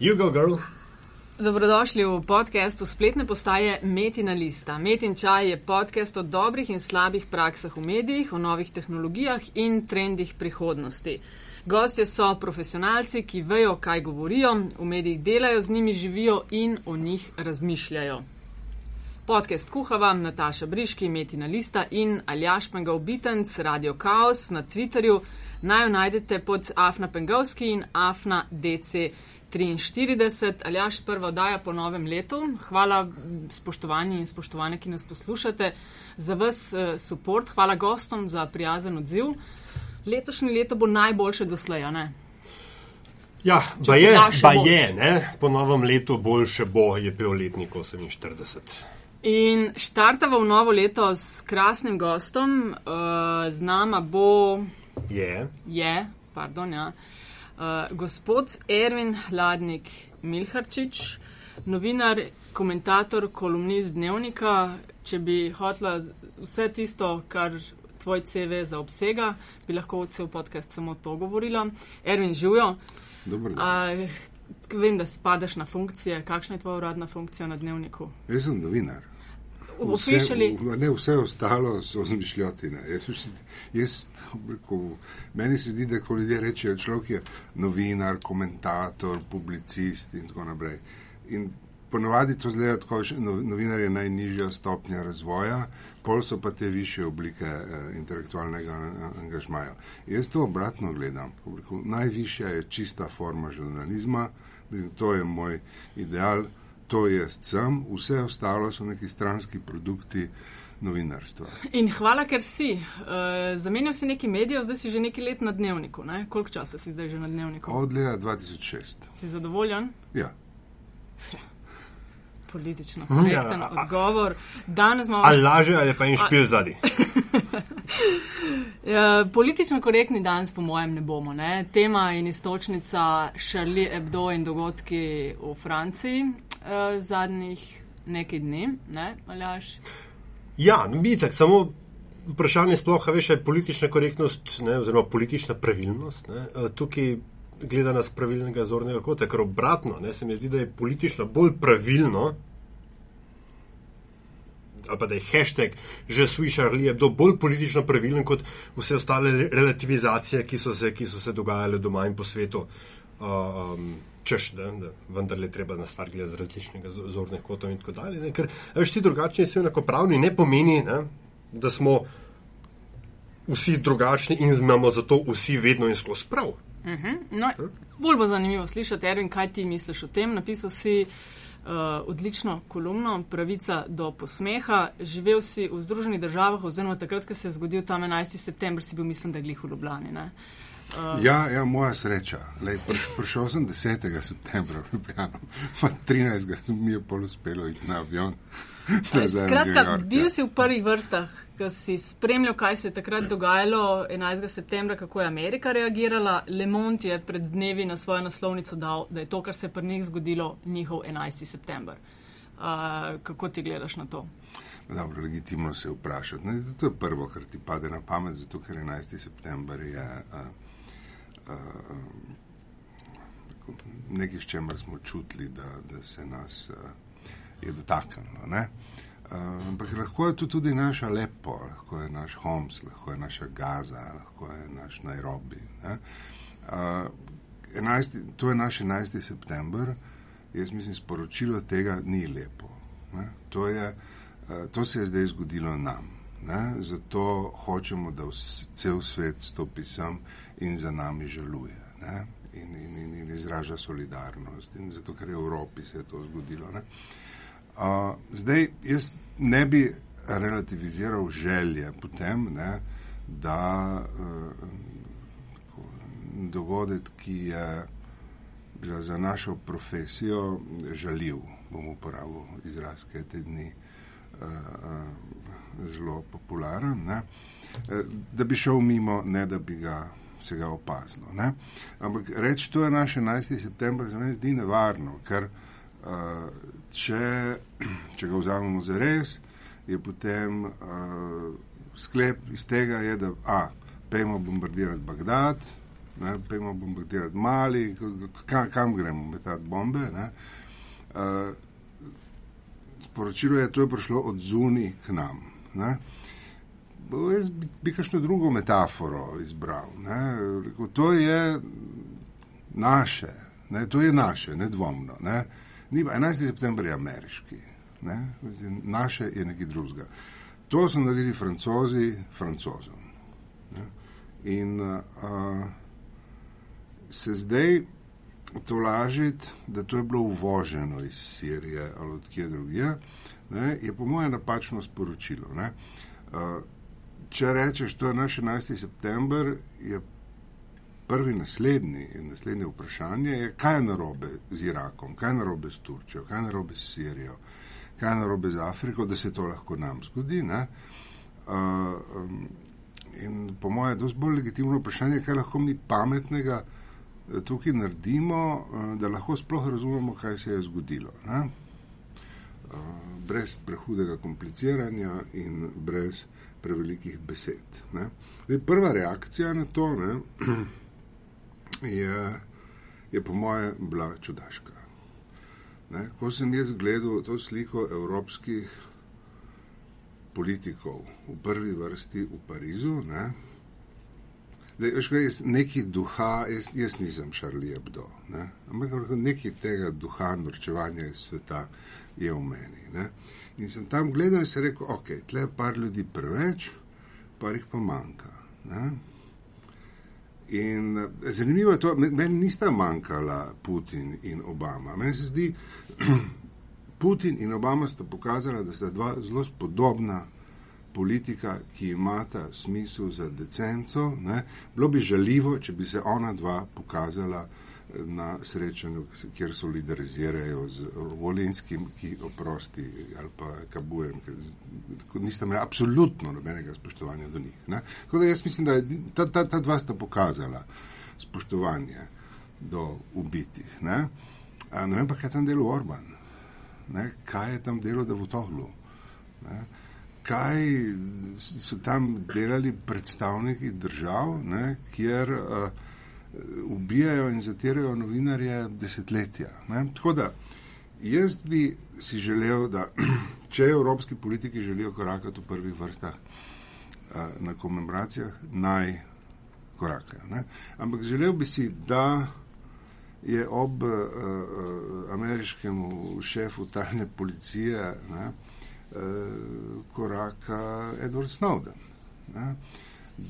You go, girl. Dobrodošli v podkastu spletne postaje Metina Lista. Metin čaj je podcast o dobrih in slabih praksah v medijih, o novih tehnologijah in trendih prihodnosti. Gostje so profesionalci, ki vejo, kaj govorijo, v medijih delajo, z njimi živijo in o njih razmišljajo. Podcast kuha vam Nataša Briški, Metina Lista in Aljaš Pengal Bitenc, Radio Chaos na Twitterju. Naj jo najdete pod Afna Pengalski in Afna DC. 43, Aljaš, prva oddaja po novem letu. Hvala, spoštovani in spoštovane, ki nas poslušate, za vas uh, support. Hvala gostom za prijazen odziv. Letošnje leto bo najboljše doslej, ne? Ja, Če se je, pa boš. je, ne? Po novem letu boljše bo, je pil letnik 48. In štartava v novo leto s krasnim gostom. Uh, z nama bo, Je. je, pardon, ja, uh, gospod Ervin Hladnik Milharčič, novinar, komentator, kolumnist dnevnika. Če bi hotla vse tisto, kar tvoj CV zaobsega, bi lahko cel podcast samo to govorila. Ervin, živijo. Dobro, Uh, vem, da spadaš na funkcije. Kakšna je tvoja uradna funkcija na dnevniku? jaz sem novinar. Officially, v- ne, vse ostalo so zmišljotine. Jaz, jaz, rekel, meni se zdi, da ko ljudje rečejo, človek je novinar, komentator, publicist in tako naprej. In ponovadi to zgleda tako, že no- novinar je najnižja stopnja razvoja, pol so pa te više oblike eh, intelektualnega eh, angažmaja. Jaz to obratno gledam. Rekel, najvišja je čista forma žurnalizma, in to je moj ideal to jaz sem, vse ostalo so neki stranski produkti novinarstva. In hvala, ker si. Uh, zamenjal si nekaj medijev, zdaj si že nekaj let na dnevniku. Ne? Koliko časa si zdaj že na dnevniku? Od leta 2006. Si zadovoljen? Ja. Politično korekten Ja, a- odgovor. Danes imamo Ali laže, ali pa in špil zadnji. Ja, politično korektni danes, po mojem, ne bomo. Ne? Tema in istočnica Charlie Hebdo in dogodki v Franciji uh, zadnjih nekaj dni, ne, Aljaš? Ja, bitek, samo vprašanje sploh, a veš, je politična korektnost, ne, oziroma politična pravilnost. Ne, eh, tukaj gleda nas pravilnega zornega kota, ker obratno, ne, se mi zdi, da je politično bolj pravilno, ali pa da je hashtag že slišal, je do bolj politično pravilen kot vse ostale re- relativizacije, ki so se, ki so se dogajale doma in po svetu. Um, Češ, da, da vendarle je treba na stvar gledati z različnega zo- zornih kotov in tako dalje. Ne? Ker veš, ti drugačni so enakopravni, ne pomeni, ne, da smo vsi drugačni in imamo zato vsi vedno in skozi prav. No, bolj bo zanimivo slišati, Erwin, kaj ti misliš o tem. Napisal si uh, odlično kolumno Pravica do posmeha. Živel si v Združenih državah, oziroma takrat, ko se je zgodil tam 11. september, si bil, mislim, da glih v Ljubljani. Ne? Ja, ja, moja sreča. Lej, priš, prišel sem 10. septembra v Ljubljano, pa 13. se mi je pol uspelo iti na avion. Skratka, bil ja. si v prvih vrstah, ko si spremljal, kaj se je takrat dogajalo 11. septembra, kako je Amerika reagirala. Le Monde je pred dnevi na svojo naslovnico dal, da je to, kar se je pri njih zgodilo, njihov 11. september. Uh, kako ti gledaš na to? Dobro, legitimno se je vprašati. Ne, to je prvo, kar ti pade na pamet, zato ker 11. september je uh, uh, nekaj, s čemer smo čutili, da, da se nas uh, je dotaknilo. ne. Ampak lahko je to tudi naša Lepo, lahko je naš Homs, lahko je naša Gaza, lahko je naš Nairobi. ne. Uh, 11, to je naš 11. september, jaz mislim, sporočilo tega ni lepo. Ne? To, je, eh, to se je zdaj zgodilo nam. Ne? Zato hočemo, da vs, cel svet stopi sem in za nami žaluje. Ne? In, in, in, in izraža solidarnost, in zato, ker je v Evropi se je to zgodilo. Ne? Uh, zdaj, jaz ne bi relativiziral želje potem, ne, da uh, dogodek, ki je za, za našo profesijo žaljiv, bom uporabil izraz, ki je te dni uh, uh, zelo popularen, ne, eh, da bi šel mimo, ne da bi ga se ga opazilo. Ne. Ampak reči, to je naš 11. september, se mi zdi nevarno, ker uh, če, če ga vzamemo za res, je potem uh, sklep iz tega, je, da a, pejmo bombardirati Bagdad, ne, pojmo bombardirati mali, kam, kam gremo metati bombe. Ne. Uh, sporočilo je, to je prišlo od zuni k nam. Ne. Jaz bi, bi kakšno drugo metaforo izbral. Rekel, to je naše, ne, to je naše, nedvomno. Ne. 11. september je ameriški, ne. naše je nekaj drugega. To so naredili francozi francozom. Ne. In uh, se zdaj to lažiti, da to je bilo uvoženo iz Sirije ali odkje drugje, ne, je po mojem napačno sporočilo. Ne. Uh, če rečeš, to je naš 11. september, je prvi naslednji, naslednje vprašanje, je, kaj je narobe z Irakom, kaj je narobe s Turčijo, kaj je narobe s Sirijo, kaj je narobe z Afriko, da se to lahko nam zgodi. Uh, um, in po mojem je to bolj legitimno vprašanje, kaj lahko mi pametnega eh, tukaj naredimo, uh, da lahko sploh razumemo, kaj se je zgodilo. Ne? Brez prehudega kompliciranja in brez prevelikih besed. Zdaj, prva reakcija na to ne, je, je, po moje, bila čudaška. Ne, ko sem jaz gledal to sliko evropskih politikov v prvi vrsti v Parizu, ne, Zdaj, veš, kaj, neki duha, jaz, jaz nisem Charlie Hebdo, ne? ampak nekaj tega duha norčevanja iz sveta je v meni. Ne? In sem tam gledal in se rekel, ok, tle je par ljudi preveč, par jih pa manjka. Ne? In zanimivo je to, meni nista manjkala Putin in Obama. Meni se zdi, Putin in Obama sta pokazala, da sta dva zelo spodobna politika, ki imata smisel za decenco. Ne? Bilo bi žaljivo, če bi se ona dva pokazala eh, na srečanju, kjer solidarizirajo z Volinskim, ki oprosti ali pa Kabujem, nista imela absolutno nobenega spoštovanja do njih. Ne? Tako da jaz mislim, da ta, ta, ta dva sta pokazala spoštovanje do ubitih. Ne, ne vem pa, kaj je tam delo Orban. Ne? Kaj je tam delo Davutoglu? Ne? kaj so tam delali predstavniki držav, ne, kjer uh, ubijajo in zatirajo novinarje desetletja. Ne. Tako da jaz bi si želel, da če evropski politiki želijo korakati v prvih vrstah uh, na komemoracijah, naj korakajo. Ne. Ampak želel bi si, da je ob uh, uh, ameriškem šefu tajne policije, ne, Eh, koraka Edward Snowden. Ne?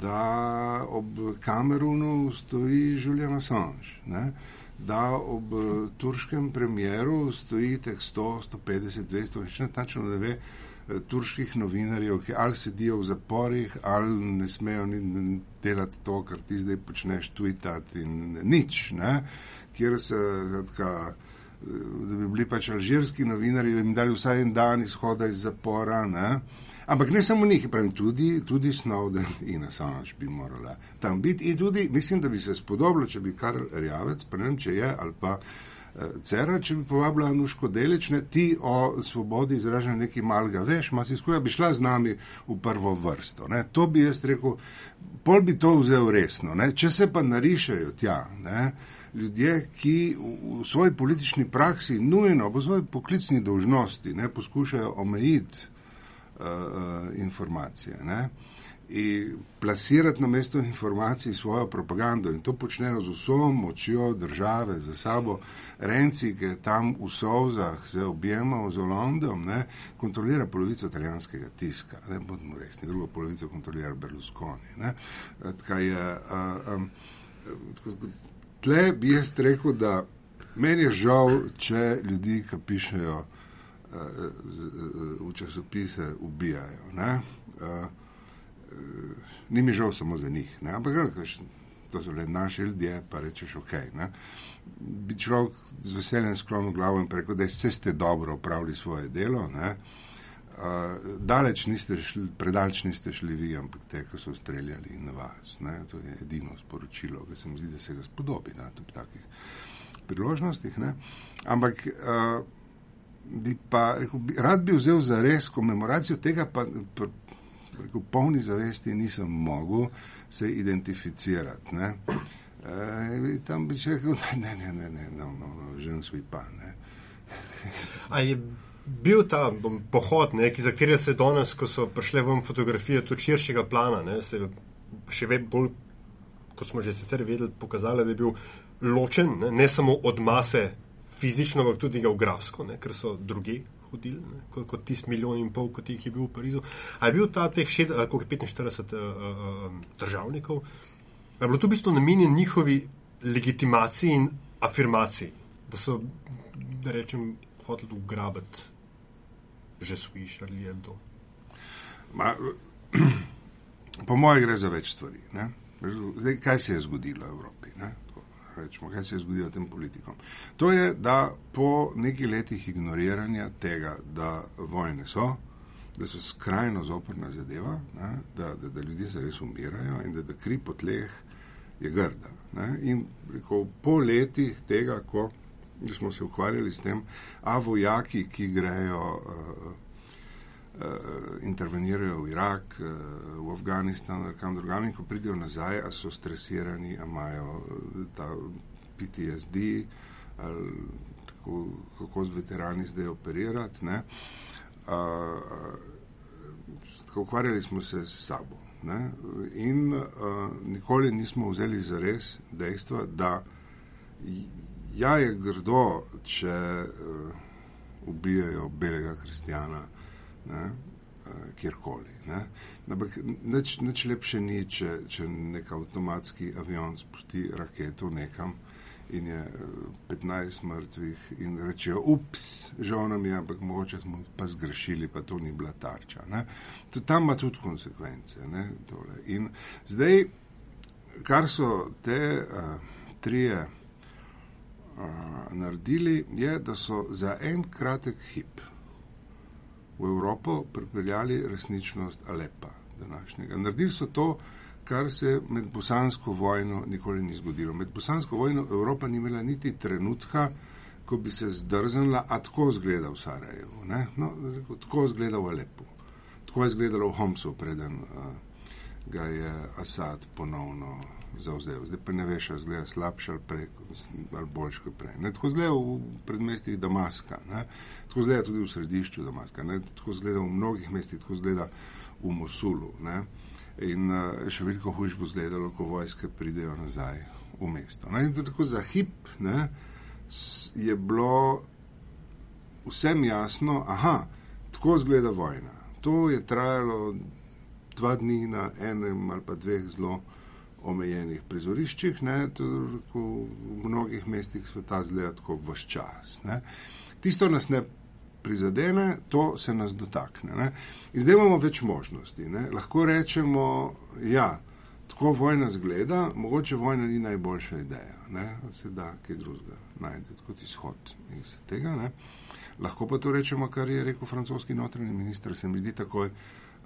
Da ob Kamerunu stoji Julian Assange, ne? da ob eh, turškem premjeru stoji teh 100, 150, 200, nič ne tačno ne ve, eh, turških novinarjev, ki ali sedijo v zaporih, ali ne smejo ni delati to, kar ti zdaj počneš, tweetati in nič, ne? kjer se zadka da bi bili pač alžirski novinari, da bi jim dali vsaj en dan izhoda iz zapora. Ne? Ampak ne samo njih, pravim, tudi, tudi Snowden in Assange bi morala tam biti. In tudi mislim, da bi se spodobilo, če bi kar rjavec, pa ne vem, če je ali pa. Eh, Cera, če bi povabila Anuško Delične, ti o svobodi izražanja nekaj malega veš, ma si skuja bi šla z nami v prvo vrsto. Ne? To bi jaz rekel, pol bi to vzel resno. Ne? Če se pa narišajo tja, ne? ljudje, ki v, v svoji politični praksi nujno, v svoji poklicni dolžnosti, ne, poskušajo omejiti informacije. Ne, In plasirati na mesto informacij svojo propagando, in to počnejo z vso močjo države, za sabo, Renci, ki je tam v Sovzah se objemal z Londom, ne, kontrolira polovico italijanskega tiska, ne bodimo resni, drugo polovico kontrolira Berlusconi. Ne, tkaj je, uh, um, tle bi jaz rekel, da meni je žal, če ljudi, ki pišejo uh, v časopise, ubijajo. Uh, uh, ni mi žal samo za njih, ne? ampak kaž, to so le naši ljudje, pa rečeš ok. Ne? Bi človek z veseljem sklonil glavo in rekel, da ste dobro upravili svoje delo. Ne? Uh, daleč niste šli, predaleč niste šli vi, ampak te, ki so streljali na vas. Ne? To je edino sporočilo, ki se mi zdi, da se ga spodobi na takih priložnostih. Ne? Ampak uh, bi pa, rekel, bi, rad bi vzel za res komemoracijo tega, pa v polni zavesti nisem mogel se identificirati. Ne? Uh, tam bi rekel, da ne, ne, ne, ne, no, no, no, že ne svi pa. Ne. A je bil ta pohod, ne, ki, za katerega se danes, ko so prišle vam fotografije tudi širšega plana, ne, se še vedno bolj, kot smo že sicer vedeli, pokazali, da je bil ločen, ne, ne samo od mase fizično, ampak tudi geografsko, ne, ker so drugi hodili, ne, kot, kot tisti milijon in pol, kot jih je bil v Parizu. A je bil ta teh šed, koliko 45 uh, uh, državnikov? je bilo to v bistvu namenjeno njihovi legitimaciji in afirmaciji, da so, da rečem, hoteli ugrabiti že sviš ali je to. Ma, po mojem gre za več stvari. Ne? Zdaj, kaj se je zgodilo v Evropi? Rečemo, kaj se je zgodilo tem politikom? To je, da po nekaj letih ignoriranja tega, da vojne so, da so skrajno zoprna zadeva, ne, da, da, da ljudje zares umirajo in da, da kri po tleh je grda. Ne? In rekel, po letih tega, ko smo se ukvarjali s tem, a vojaki, ki grejo, uh, intervenirajo v Irak, uh, v Afganistan, ali kam drugam, in ko pridejo nazaj, a so stresirani, a imajo ta PTSD, ali tako, kako z veterani zdaj operirati. Uh, uh, ukvarjali smo se s sabo. Ne? In uh, nikoli nismo vzeli za res dejstva, da ja, je grdo, če uh, ubijajo belega kristjana ne? uh, kjerkoli. Ne? Ampak nič, nič lepše ni, če, če nek avtomatski avion spusti raketo nekam in je 15 eh, mrtvih in rečejo, ups, žal nam je, ampak mogoče smo pa zgrešili, pa to ni bila tarča. To, tam ima tudi konsekvence. In zdaj, kar so te uh, trije uh, naredili, je, da so za en kratek hip v Evropo pripeljali resničnost Alepa današnjega. Naredili so to, kar se med bosansko vojno nikoli ni zgodilo. Med bosansko vojno Evropa ni imela niti trenutka, ko bi se zdrznila, a tako zgleda v Sarajevu. No, tako zgleda v Alepu. Tako je izgledalo v Homsu, preden uh, ga je Asad ponovno zauzel. Zdaj pa ne veš, ali zgleda slabše ali, prej, ali boljše kot prej. Ne? Tako zgleda v predmestih Damaska, ne? tako zgleda tudi v središču Damaska, ne? tako zgleda v mnogih mestih, tako zgleda v Mosulu. Ne? In uh, še veliko hujš bo izgledalo, ko vojske pridejo nazaj v mesto. No, in tako za hip ne, je bilo vsem jasno, da tako izgleda vojna. To je trajalo dva dni na enem ali pa dveh zelo omejenih prizoriščih, ne, v mnogih mestih sveta zgleda tako vse čas. Ne. Tisto nas ne prizadene, to se nas dotakne. Ne? In zdaj imamo več možnosti. Ne? Lahko rečemo, da ja, tako vojna zgleda, mogoče vojna ni najboljša ideja, da se da kaj drugega najti kot izhod iz tega. Ne? Lahko pa to rečemo, kar je rekel francoski notranji minister, se mi zdi takoj.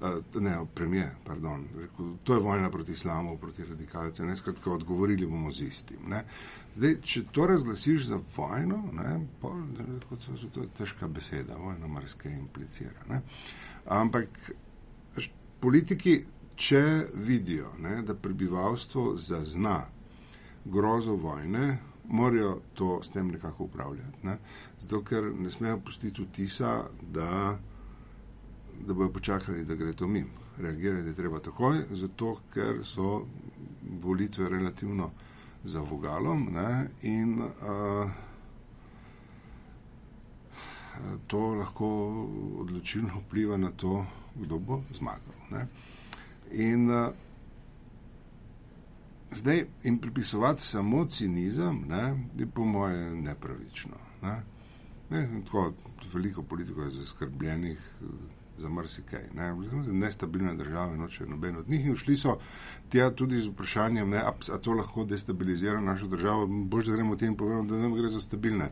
Uh, ne, premije, pardon, rekel, to je vojna proti islamu, proti radikalcem, ne, skratka, odgovorili bomo z istim. Ne. Zdaj, če to razglasiš za vojno, ne, pol, kot so, so to težka beseda, vojna marsikaj implicira. Ne. Ampak politiki, če vidijo, ne, da prebivalstvo zazna grozo vojne, morajo to s tem nekako upravljati. Ne. Zato, ker ne smejo pustiti vtisa, da da bojo počakali, da gre to mim. Reagirati je treba takoj, zato ker so volitve relativno za vogalom ne, in uh, to lahko odločilno vpliva na to, kdo bo zmagal. Ne. In uh, zdaj jim pripisovati samo cinizem ne, je po moje nepravično. Ne. Ne, tako, veliko politikov je zaskrbljenih za marsikaj. Ne. Nestabilne države, noče noben od njih in šli so tja tudi z vprašanjem, ne, a to lahko destabilizira našo državo. Bož, da gremo o tem povedati, da nam gre za stabilne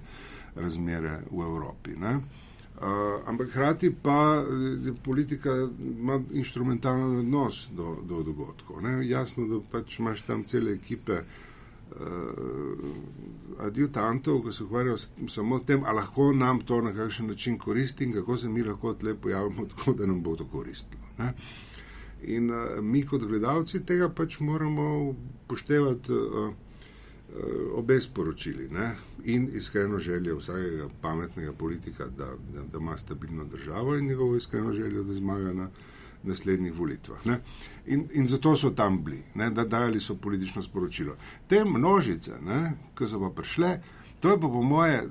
razmere v Evropi. Ne. Uh, ampak hkrati pa politika ima instrumentalen odnos do, do dogodkov. Ne. Jasno, da pač imaš tam cele ekipe uh, adjutantov, ki se ukvarjajo samo s tem, ali lahko nam to na kakšen način koristi in kako se mi lahko tle pojavimo, tako da nam bo to koristilo. Ne? In uh, mi kot gledalci tega pač moramo poštevati uh, obe sporočili ne? in iskreno željo vsakega pametnega politika, da, da, da ima stabilno državo in njegovo iskreno željo, da zmaga na naslednjih volitvah. In, in zato so tam bili, ne? da dajali so politično sporočilo. Te množice, ki so pa prišle, To je pa po moje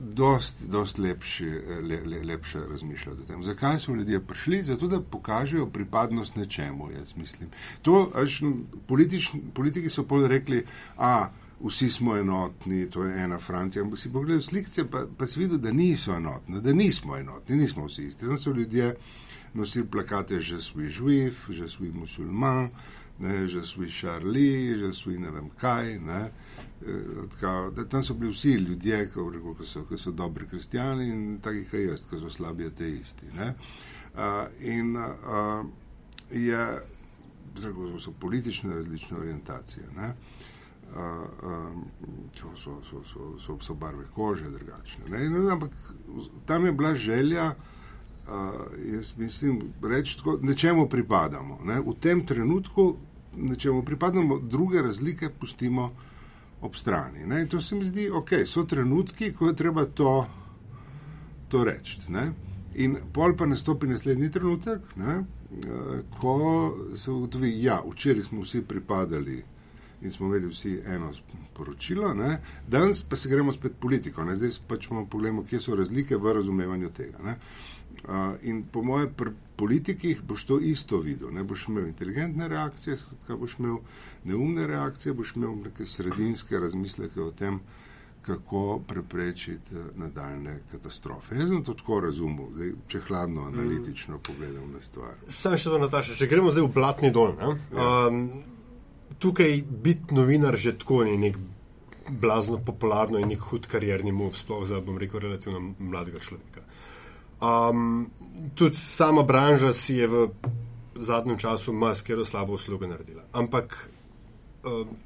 dost, dost lepši, le, le, lepše razmišljati o tem. Zakaj so ljudje prišli? Zato, da pokažejo pripadnost nečemu, jaz mislim. To, až, politič, politiki so pol rekli, a vsi smo enotni, to je ena Francija, ampak si pogledal slikce, pa, pa si videl, da niso enotni, da nismo enotni, nismo vsi isti. Tam so ljudje nosili plakate, že svi živ, že svi musulman, ne, že svi Charlie, že svi ne vem kaj. Ne. Eh, da, tam so bili vsi ljudje, ki so, so dobri kristijani in taki, kot jaz, ki so slabi ateisti. Uh, in uh, je, zelo so politične različne orientacije. Uh, uh, so, so, so, so, so, so barve kože drugačne. In, ampak tam je bila želja, uh, jaz mislim, reči, da nečemu pripadamo. Ne? V tem trenutku nečemu pripadamo, druge razlike pustimo ob strani. Ne? In to se mi zdi, ok, so trenutki, ko je treba to, to reči. In pol pa nastopi naslednji trenutek, ne? Ko se ugotovi, ja, včeraj smo vsi pripadali in smo imeli vsi eno poročilo, ne? danes pa se gremo spet politiko. Ne? Zdaj pač bomo pogledali, kje so razlike v razumevanju tega. Ne? In po mojem, pri politikih boš to isto videl. Ne boš imel inteligentne reakcije, skratka, boš imel neumne reakcije, boš imel neke sredinske razmisleke o tem, kako preprečiti eh, nadaljne katastrofe. Jaz sem to tako razumel, zdaj, če hladno, mm. analitično mm. pogledam na stvar. Sam še to, Nataša, če gremo zdaj v blatni dol. Ja. Um, tukaj biti novinar že tako ni nek blazno popularno in nek hud karierni mov, sploh za, bom rekel, relativno mladega človeka. Um, tudi sama branža si je v zadnjem času maskero slabo uslugo naredila. Ampak um,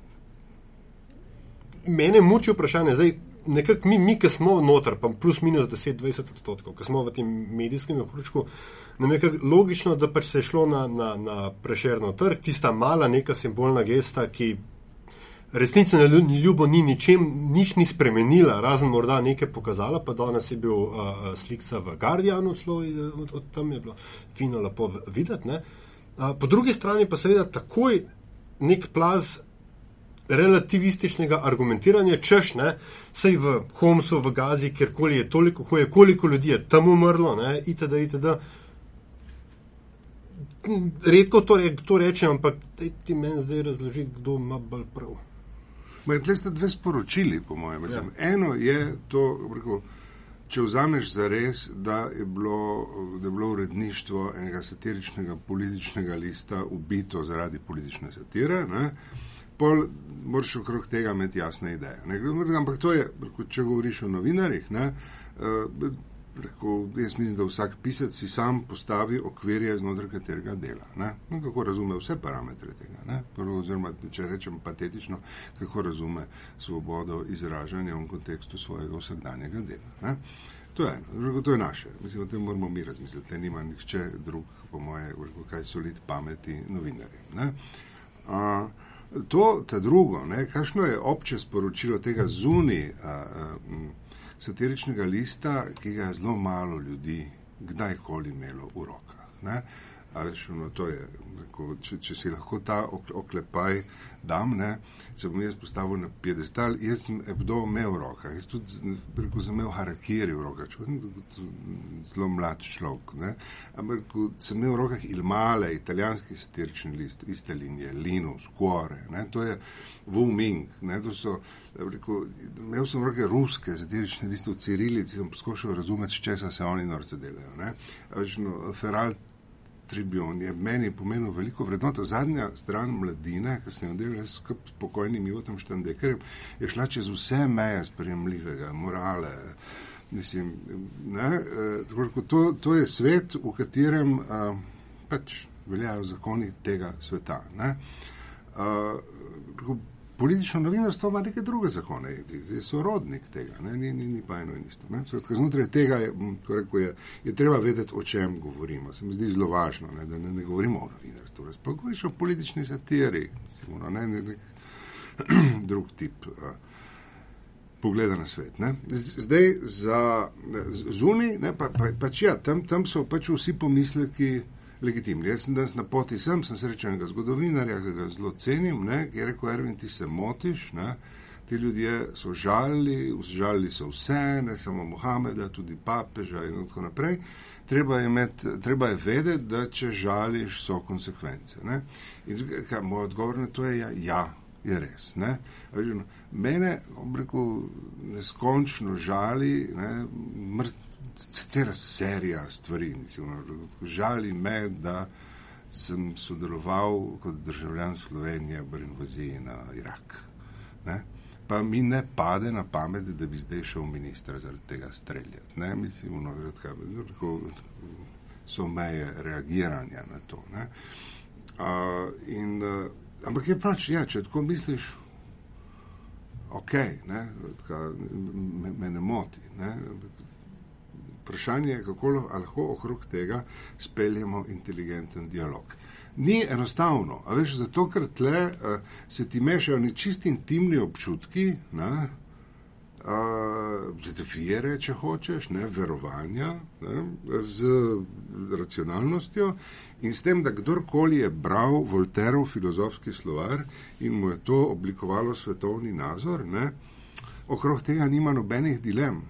mene muči vprašanje, zdaj nekako mi, mi ki smo noter, pa plus minus 10-20 odstotkov, ki smo v tem medijskem okručku, nam je logično, da pač se je šlo na, na, na prešerno trg, tista mala neka simbolna gesta, ki resnici na ljubo ni ničem, nič ni spremenila, razen morda nekaj pokazala, pa danes je bil uh, slikca v Guardianu, celo od, od tam je bilo fino lepo videti. Uh, po drugi strani pa seveda takoj nek plaz relativističnega argumentiranja, češ, ne, sej v Homsu, v Gazi, kjerkoli je toliko hoje, koliko ljudi je tam umrlo, ne, itd., itd. Redko to, re, to rečem, ampak ti meni zdaj razložiti, kdo ima bolj prav. Tukaj ste dve sporočili, po mojem. Ja. Eno je to, rekel, če vzameš za res, da je bilo, da je bilo uredništvo enega satiričnega političnega lista ubito zaradi politične satire, ne, pol moraš okrog tega imeti jasne ideje. Ne. Ampak to je, rekel, če govoriš o novinarjih, ne, uh, Rekel, jaz mislim, da vsak pisec si sam postavi okvirje, znotraj katerega dela. No, kako razume vse parametre tega. Prvo, oziroma, če rečem patetično, kako razume svobodo izražanja v kontekstu svojega vsakdanjega dela. Ne? To je eno, to je naše. Mislim, o tem moramo mi razmisliti. Nima nihče drug, po moje, kaj solid pameti novinarjem. To, ta drugo, ne, kakšno je obče sporočilo tega zuni. A, a, satiričnega lista, ki ga je zelo malo ljudi kdajkoli imelo v rokah. Veš, no, je, rekel, če, če si lahko ta oklepaj dam, ne, se bom jaz postavil na piedestal. Jaz sem Ebdo imel v rokah, jaz tudi rekel, sem imel harakiri v rokah, če sem zelo mlad človek. Ne. Ampak sem imel v rokah Il Male, italijanski satirični list, iste linije, Linus, Cuore. Ne, to je Wu Ming. Ne, to so, rekel, imel sem v roke ruske satirične liste v Cirilici, sem poskušal razumeti, česa se oni norce delajo. Veš, no, Feral Tribune je meni pomenil veliko vrednoto. Zadnja stran mladine, ki sem jo delal s spokojnim Jotom Štandekerjem, je šla čez vse meje sprejemljivega, morale. Mislim, ne, eh, to, to je svet, v katerem uh, pač veljajo zakoni tega sveta. Ne. Uh, politično novinarstvo ima neke druge zakone, je sorodnik tega, ne, ni, ni, ni pa eno in isto. Skratka, znotraj tega je, rekel, je, je treba vedeti, o čem govorimo. Se mi zdi zelo važno, ne, da ne, ne govorimo o novinarstvu, sploh govoriš o politični satiri. Sigurno, ne, ne, ne, drug tip uh, pogleda na svet. Ne. Zdaj za zunaj, pa, pa, pač ja, tam, tam so pač vsi pomisleki legitimni. Jaz sem danes na poti sem, sem srečen enega zgodovinarja, ki ga zelo cenim, ne, ki je rekel, Ervin, ti se motiš. Ne. Ti ljudje so žalili, žalili so vse, ne samo Mohameda, tudi papeža in tako naprej. Treba je, imeti, treba je vedeti, da če žališ, so konsekvence. Ne? In kaj, moj odgovor na to je, ja, ja je res. Ne? Mene, rekel, neskončno žali, ne, cela serija stvari. Mislim, žali me, da sem sodeloval kot državljan Slovenije v invaziji na Irak. Ne? Pa mi ne pade na pamet, da bi zdaj šel minister zaradi tega streljati. Ne? Mislim, no, redka, so meje reagiranja na to. Uh, in, uh, ampak je pač, ja, če tako misliš, ok, ne, tka, me, me ne moti. Ne? Vprašanje je, kako lahko okrog tega speljemo inteligenten dialog. Ni enostavno, a veš, zato ker tle uh, se ti mešajo nečisti intimni občutki, ne, definire, če hočeš, ne, verovanja ne, z racionalnostjo in s tem, da kdorkoli je bral Volterov filozofski slovar in mu je to oblikovalo svetovni nazor, ne, okrog tega nima nobenih dilem.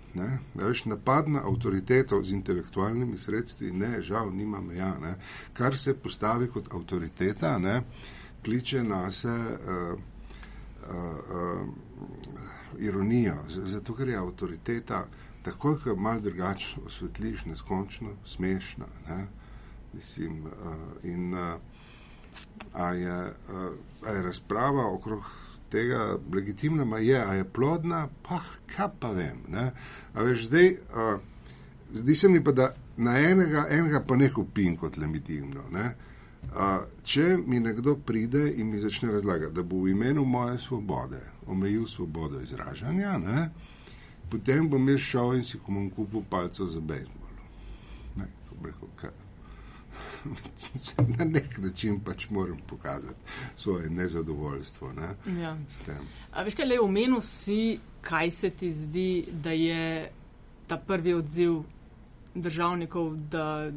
Veš, napad na avtoriteto z intelektualnimi sredstvi, ne, žal, nima meja. Ne, kar se postavi kot avtoriteta, ne, kliče na se. Uh, uh, uh, ironijo, zato ker je avtoriteta takoj, ko malo drugače osvetliš, neskončno smešna. Ne? Mislim, uh, in uh, a, je, uh, a je razprava okrog tega legitimna, je, a je plodna, pa kaj pa vem. Ne? A veš, zdaj, uh, zdi se mi pa, da na enega, enega pa ne kupim kot legitimno. Ne? Uh, če mi nekdo pride in mi začne razlagati, da bo v imenu moje svobode omejil svobodo izražanja, ne? potem bom jaz šel in si komom kupil palco za bejzbol. Ne, Na nek način pač moram pokazati svoje nezadovoljstvo. Ne, ja. A veš, kaj le omenil si, kaj se ti zdi, da je ta prvi odziv državnikov, da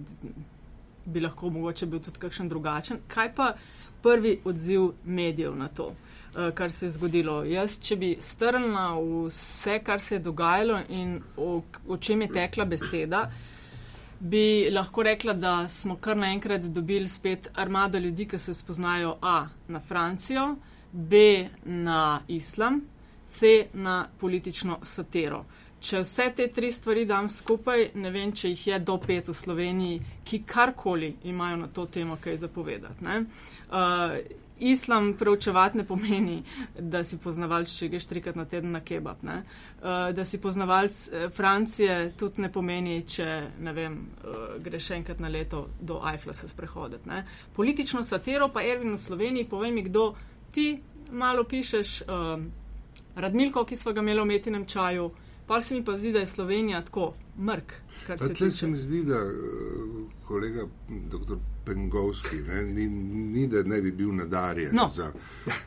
bi lahko mogoče bil tudi kakšen drugačen. Kaj pa prvi odziv medijev na to? Eh, kar se je zgodilo. Jaz, če bi strnila vse, kar se je dogajalo in o, o čem je tekla beseda, bi lahko rekla, da smo kar naenkrat dobili spet armado ljudi, ki se spoznajo A na Francijo, B na islam, C na politično satero. Če vse te tri stvari dam skupaj, ne vem, če jih je do pet v Sloveniji, ki karkoli imajo na to temo kaj zapovedati. Uh, islam preučevati ne pomeni, da si poznavalc, če greš trikrat na teden na kebab. Ne? Uh, da si poznavalc eh, Francije tudi ne pomeni, če ne vem, uh, greš enkrat na leto do Eiffla se sprehoditi. Ne? Politično satiro pa Ervin v Sloveniji, povej mi, kdo ti malo pišeš, uh, Radmilko, ki smo ga imeli v metinem čaju, pa se mi pa zdi, da je Slovenija tako mrk. Tle se mi zdi, da kolega dr. Pengovski, ne, ni, ni da ne bi bil nadarjen no. za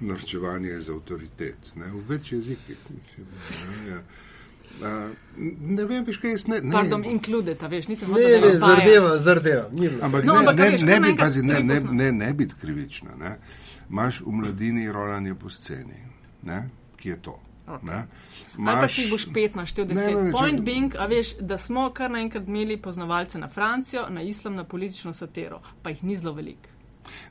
norčevanje iz avtoritet, ne, v več jezikih. Mislim, ne, ja. Uh, ne vem, veš, kaj jaz ne. ne Pardon, inkludeta, veš, nisem videl. Ne, ne, zardeva, zardeva. Ampak no, ne, ne, veš, ne, bi, pazi, ne, ne, ne, ne biti krivična. Ne. Maš v mladini rolanje po sceni. Ne, ki je to? Okay. Maš... Pa če boš pet naštel deset. Ne, ne, Point če... being, a veš, da smo kar naenkrat imeli poznavalce na Francijo, na islam, na politično satero, pa jih ni zelo veliko.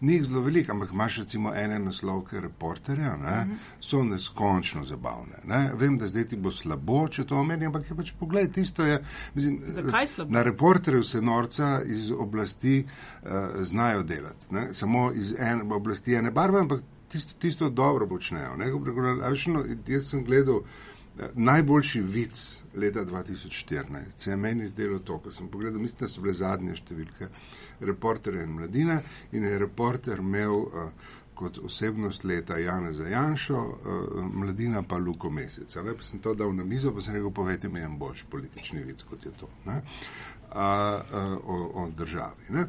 Ni jih zelo veliko, ampak imaš recimo ene naslovke reporterja, ne, uh mhm. -huh. so neskončno zabavne. Ne. Vem, da zdaj ti bo slabo, če to omenim, ampak je pač pogled, tisto je. Mislim, Zakaj slabo? Na reporterju se norca iz oblasti uh, znajo delati. Ne. Samo iz ene oblasti ene barve, ampak tisto, tisto dobro počnejo. No, jaz sem gledal eh, najboljši vic leta 2014. Se je meni zdelo to, ko sem pogledal, mislim, da so bile zadnje številke reporterja in mladine in je reporter imel uh, kot osebnost leta Jana Zajanšo, uh, mladina pa Luko Meseca. Ne? Pa sem to dal na mizo, pa sem rekel, povejte mi en boljši politični vic, kot je to. Ne? A, a, o, o državi. A,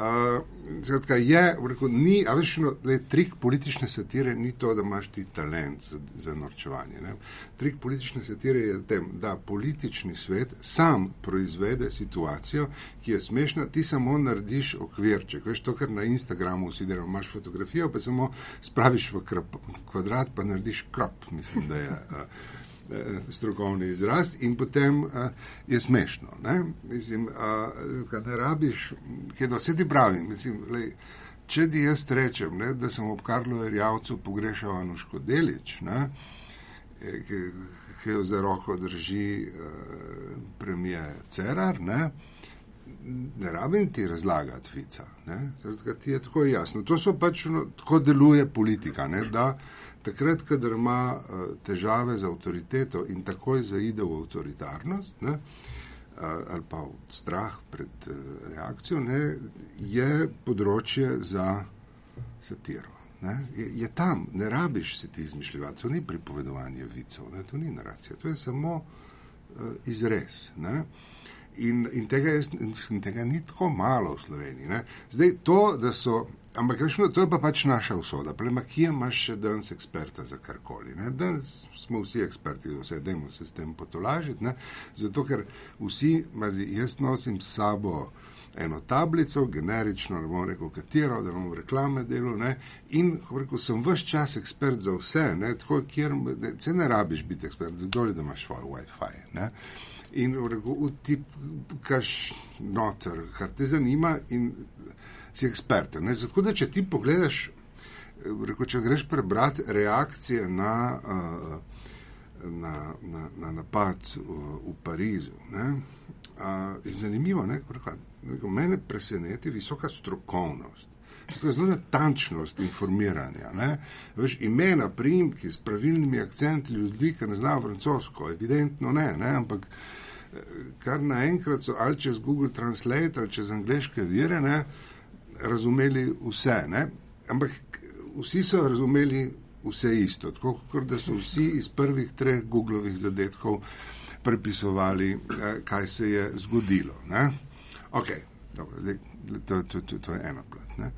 Uh, skratka, je, rekel, ni, a veš, no, le, trik politične satire ni to, da imaš ti talent za, za norčevanje. Ne? Trik politične satire je v tem, da politični svet sam proizvede situacijo, ki je smešna, ti samo narediš okvirček. Veš to, kar na Instagramu vsi delajo, imaš fotografijo, pa samo spraviš v krp, kvadrat, pa narediš krop, mislim, da je. Uh, strokovni izraz in potem uh, je smešno. Ne, mislim, uh, ne rabiš, kaj da se ti pravi. Mislim, lej, če ti jaz rečem, ne, da sem ob Karlu Erjavcu pogrešal Anuško Delič, ne, eh, ki, jo za roko drži uh, premije Cerar, ne, ne rabim ti razlagati vica. Ne, ti je tako jasno. To so pač, no, tako deluje politika. Ne, da, takrat, kadar ima uh, težave z avtoriteto in takoj zaide v avtoritarnost, ne, uh, ali pa v strah pred uh, reakcijo, ne, je področje za satiro. Ne, je, je tam, ne rabiš se ti izmišljati, to ni pripovedovanje vicov, ne, to ni naracija, to je samo uh, izrez. Ne. In, in, tega je, in tega ni tako malo v Sloveniji. Ne. Zdaj, to, da so Ampak, rešno, to je pa pač naša usoda. Plema, kje imaš še danes eksperta za karkoli? Ne? Danes smo vsi eksperti, da se dajmo se s tem potolažiti. Ne? Zato, ker vsi, mazi, jaz nosim s sabo eno tablico, generično, ne bom rekel katero, da bom reklame delo. Ne? In rekel, sem vse čas ekspert za vse, ne? tako kjer se ne rabiš biti ekspert, zdolj, da imaš svoj WiFi. Ne? In rekel, ti kaš noter, kar te zanima. In, si ekspert. Zato, da če ti pogledaš, reko, če greš prebrati reakcije na, na, na, na napad v Parizu, ne, je zanimivo. Ne, reko, mene preseneti visoka strokovnost. Zelo natančnost informiranja. Ne? Veš, imena, primki s pravilnimi akcenti ljudi, ki ne znajo francosko, evidentno ne, ne, ampak kar naenkrat so ali čez Google Translate ali čez angliške vire, ne, razumeli vse, ne? ampak vsi so razumeli vse isto, tako kot da so vsi iz prvih treh Googlovih zadetkov prepisovali, eh, kaj se je zgodilo. Okay, dobro, zdaj, to, to, to, to je ena plat. Ne?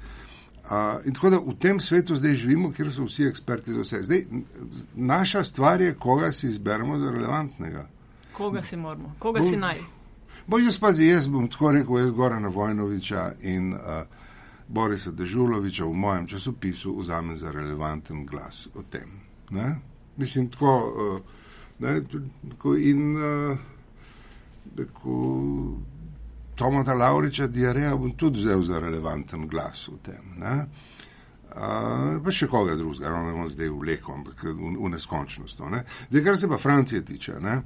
Uh, in tako da v tem svetu zdaj živimo, kjer so vsi eksperti za vse. Zdaj, naša stvar je, koga si izberemo za relevantnega. Koga si moramo, koga bo, si naj. Bo jaz pa zdaj, jaz bom tako rekel, jaz Gorana Vojnoviča in uh, Borisa Dežuloviča v mojem časopisu vzame za relevanten glas o tem. Ne? Mislim, tako, uh, ne, tako in uh, tako, Tomata Lauriča Diareja bom tudi vzel za relevanten glas o tem. Ne? Uh, pa še koga drugega, no, ne bomo zdaj vleko, ampak v, v neskončnost. No, ne? Zdaj, kar se pa Francije tiče, ne?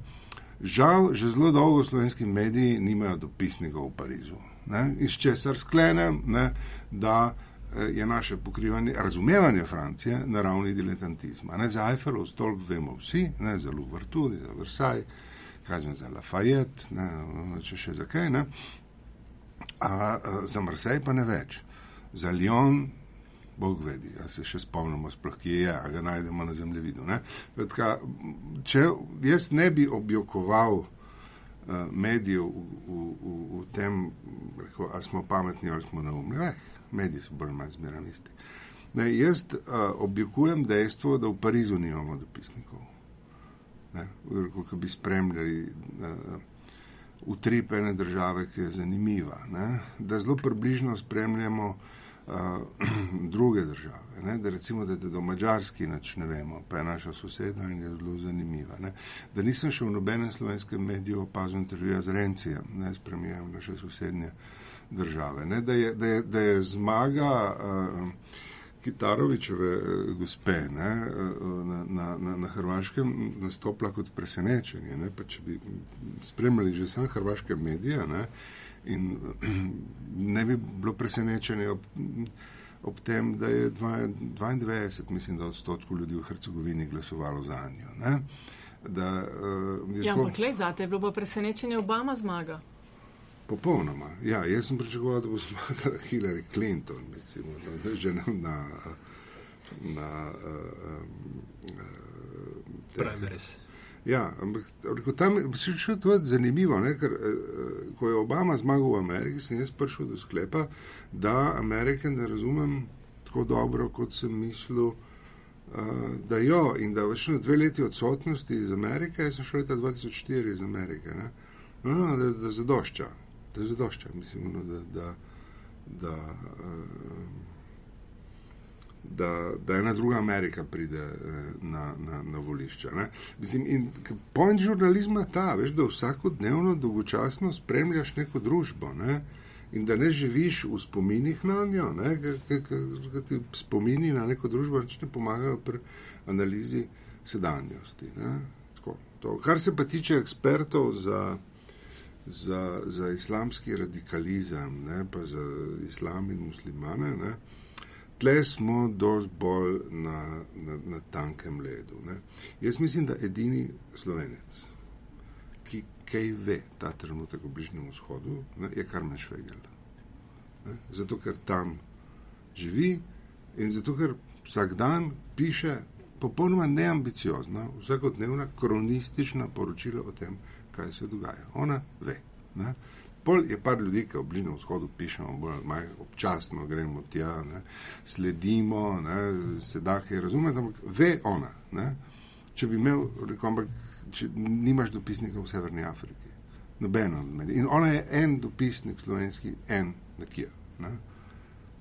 žal, že zelo dolgo slovenski mediji nimajo dopisnikov v Parizu ne, iz česar sklenem, ne, da eh, je naše pokrivanje, razumevanje Francije na ravni diletantizma. Ne, za Eiffelov stolp vemo vsi, ne, za Louvre tudi, za Versailles, kaj znam za Lafayette, ne, če še za kaj, ne, a, a za Marseille pa ne več. Za Lyon, Bog vedi, ja se še spomnimo, sploh kje je, a ga najdemo na zemljevidu. Če jaz ne bi objokoval Eh, medijev v, v, v tem, ali smo pametni ali smo neumni. Eh, mediji so bolj manj zmeraj isti. Ne, jaz uh, objekujem dejstvo, da v Parizu nimamo dopisnikov. Ko bi spremljali uh, utripene države, ki je zanimiva, ne? da zelo približno spremljamo uh, druge države ne, da recimo, da, da do mačarski nič ne vemo, pa je naša soseda in je zelo zanimiva. Ne, da nisem še v nobenem slovenskem mediju opazil intervjuja z Rencijem, ne s premijem naše sosednje države. Ne, da, je, da, je, da je zmaga uh, Kitarovičeve uh, gospe ne, uh, na, na, na, na Hrvaškem nastopila kot presenečenje. Ne, pa če bi spremljali že sam hrvaške medije ne, in ne bi bilo presenečenje. Ob, ob tem, da je 92, mislim, da odstotkov ljudi v Hercegovini glasovalo za njo. Da, uh, ja, ampak le za te je bilo pa presenečenje Obama zmaga. Popolnoma. Ja, jaz sem pričakoval, da bo zmagala Hillary Clinton, recimo, da že na. na, na uh, uh, Ja, ampak tam se še to je zanimivo, ne, ker uh, ko je Obama zmagal v Ameriki, sem jaz prišel do sklepa, da Amerike ne razumem tako dobro, kot sem mislil, uh, da jo in da več na dve leti odsotnosti iz Amerike, jaz sem šel leta 2004 iz Amerike, ne, no, no, da, da zadošča, da zadošča, mislim, no, da. da, da uh, da, da ena druga Amerika pride eh, na, na, na volišča. Mislim, in point žurnalizma ta, veš, da vsakodnevno dolgočasno spremljaš neko družbo ne? in da ne živiš v spominih na njo, ker ti spomini na neko družbo več ne pomagajo pri analizi sedanjosti. To, kar se pa tiče ekspertov za, za, za islamski radikalizem, ne, pa za islam in muslimane, ne, tle smo dosti bolj na, na, na tankem ledu. Ne. Jaz mislim, da edini slovenec, ki kaj ve ta trenutek v Bližnjem vzhodu, ne, je Karmen Švegel. Ne. Zato, ker tam živi in zato, ker vsak dan piše popolnoma neambiciozna, vsakodnevna kronistična poročila o tem, kaj se dogaja. Ona ve. Ne. Pol je par ljudi, ki v Bližnjem vzhodu pišemo, bolj manj občasno gremo tja, ne, sledimo, ne, se da kaj razumeti, ampak ve ona. Ne, če bi imel, rekel, ampak če nimaš dopisnika v Severni Afriki, nobeno od medij. In ona je en dopisnik slovenski, en nekje. Ne,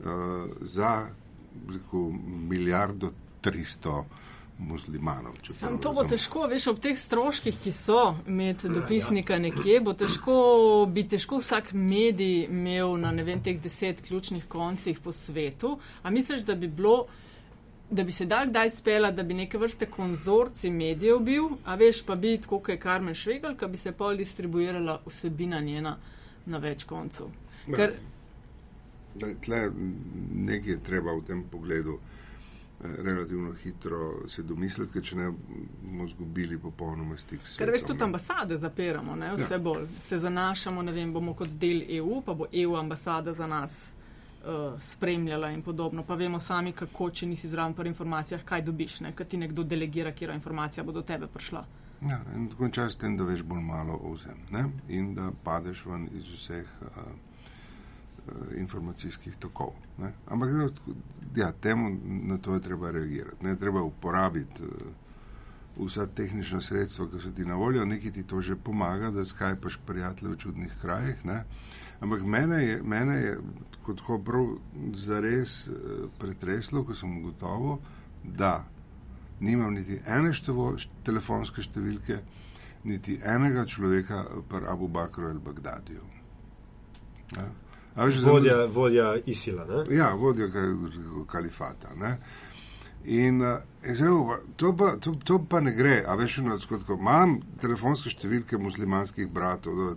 uh, za rekel, milijardo tristo muslimanov. Sam to bo težko, veš, ob teh stroških, ki so imeti dopisnika nekje, bo težko, bi težko vsak medij imel na ne vem teh deset ključnih koncih po svetu. A misliš, da bi bilo, da bi se dal kdaj spela, da bi neke vrste konzorci medijev bil, a veš, pa bi tako, kot je Karmen Švegal, ka bi se pol distribuirala vsebina njena na več koncov. Ker, Tle, nekaj je treba v tem pogledu. Eh, relativno hitro se domisliti, ker če ne bomo izgubili popolnoma stik s svetom. Ker veš, tudi ambasade zapiramo, ne? vse ja. bolj se zanašamo, ne vem, bomo kot del EU, pa bo EU ambasada za nas uh, spremljala in podobno. Pa vemo sami, kako, če nisi zraven pri informacijah, kaj dobiš, ne? kaj ti nekdo delegira, kjer informacija bo do tebe prišla. Ja, in čas s tem, da veš bolj malo o vzem ne? in da padeš ven iz vseh. Uh, informacijskih tokov. Ne? Ampak ja, temu na to je treba reagirati. Ne treba uporabiti uh, vsa tehnična sredstva, ki so ti na voljo, nekaj ti to že pomaga, da skajpaš prijatelje v čudnih krajih. Ne? Ampak mene je, mene je kot tako prav zares uh, pretreslo, ko sem ugotovil, da nimam niti ene števo, telefonske številke, niti enega človeka pri Abu Bakru ali Bagdadiju. Ja? Vodja, vodja Isila. Ne? Ja, vodja kalifata. Ne? In, eh, zdaj, to, pa, to, to pa ne gre, a veš, na skutku. Imam telefonske številke muslimanskih bratov,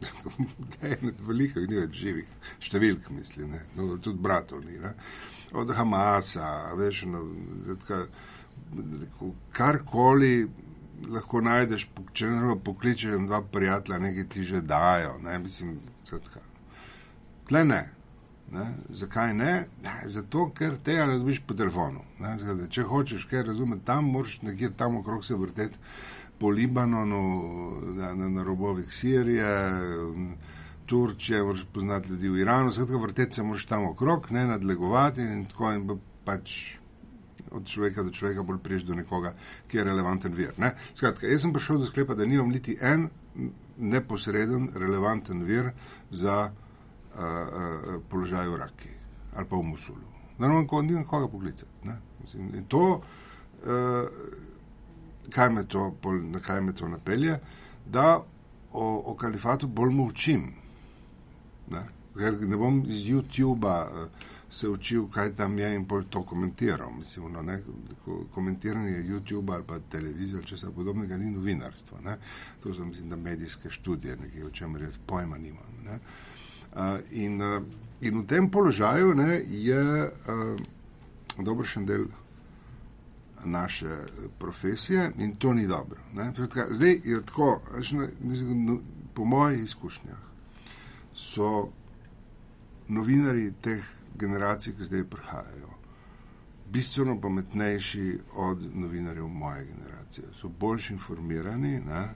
da je veliko ni več živih številk, mislim, ne? No, tudi bratov ni. Ne? Od Hamasa, veš, no, karkoli lahko najdeš, če ne pokličeš dva prijatelja, nekaj ti že dajo. Ne? Mislim, skratka. Tle ne. ne. Zakaj ne? ne? Zato, ker tega ne dobiš po telefonu. Zgade, če hočeš kaj razumeti, tam moraš nekje tam okrog se vrteti po Libanonu, na, na, na robovih Sirije, Turčije, moraš poznati ljudi v Iranu, skratka vrteti se moraš tam okrog, ne nadlegovati in tako in pač od človeka do človeka bolj priješ do nekoga, ki je relevanten vir. Ne? Skratka, jaz sem prišel do sklepa, da nimam niti en neposreden relevanten vir za položaj v Raki ali pa v Musulu. Normalno, ko ni nekoga poklicati. Ne? In to, uh, kaj me to, na kaj me to napelje, da o, o kalifatu bolj molčim. Ne? Ker ne bom iz YouTuba uh, se učil, kaj tam je in bolj to komentiral. Mislim, no, ne, komentiranje YouTube ali pa televizije ali česa podobnega ni novinarstvo. Ne? To so, mislim, da medijske študije, nekaj, o čemer jaz pojma nimam. Ne? Uh, In, in v tem položaju ne, je uh, dobro še en del naše profesije in to ni dobro. Predka, zdaj je tako, no, po mojih izkušnjah so novinari teh generacij, ki zdaj prihajajo, bistveno pametnejši od novinarjev moje generacije. So boljši informirani ne,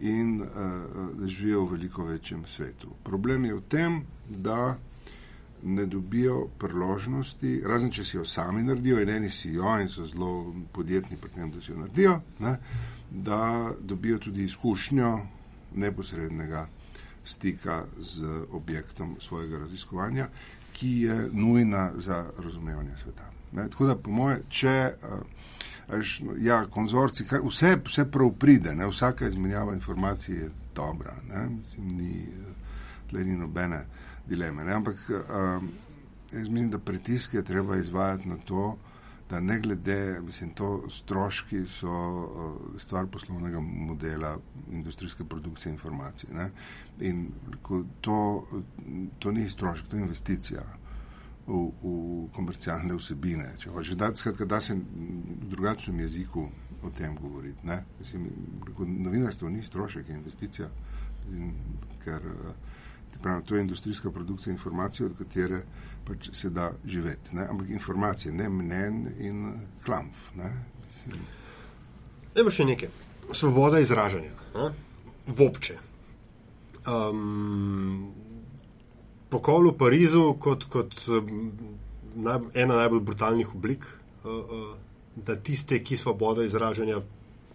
in uh, živijo v veliko večjem svetu. Problem je v tem, da ne dobijo priložnosti, razen če si jo sami naredijo, in eni si jo in so zelo podjetni pri tem, da si jo naredijo, ne, da dobijo tudi izkušnjo neposrednega stika z objektom svojega raziskovanja, ki je nujna za razumevanje sveta. Ne, tako da, po moje, če uh, ja, konzorci, kar, vse, vse prav pride, ne, vsaka izmenjava informacij je dobra, ne, mislim, ni, tle ni nobene dileme. Ne, ampak uh, jaz mislim, da pritisk je treba izvajati na to, da ne glede, mislim, to stroški so uh, stvar poslovnega modela industrijske produkcije informacij. Ne, in to, to ni strošek, to je investicija v, v komercialne vsebine. Če hočeš dati, skratka, da se v drugačnem jeziku o tem govoriti. Mislim, novinarstvo ni strošek, je investicija, ker pravim, to je industrijska produkcija informacij, od katere pač se da živeti. Ne? Ampak informacije, ne mnen in klamf. Ne bo še nekaj. Svoboda izražanja, ne? vopče. Um, pokol v Parizu kot, kot naj, ena najbolj brutalnih oblik, uh, uh, da tiste, ki svobodo izražanja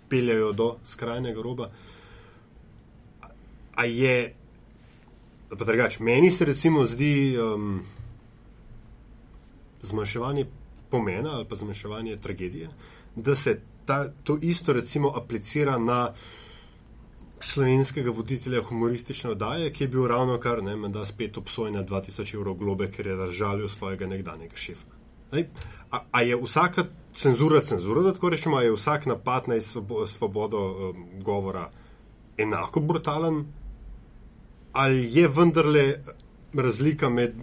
peljajo do skrajnega roba. A je, pa drugače, meni se recimo zdi um, zmanjševanje pomena ali pa zmanjševanje tragedije, da se ta, to isto recimo aplicira na slovenskega voditelja humoristične oddaje, ki je bil ravno kar, ne, da spet obsojen na 2000 evrov globe, ker je razžalil svojega nekdanjega šefa. A, a je vsaka cenzura cenzura, da tako rečemo, je vsak napad na svobodo um, govora enako brutalen, ali je vendarle razlika med,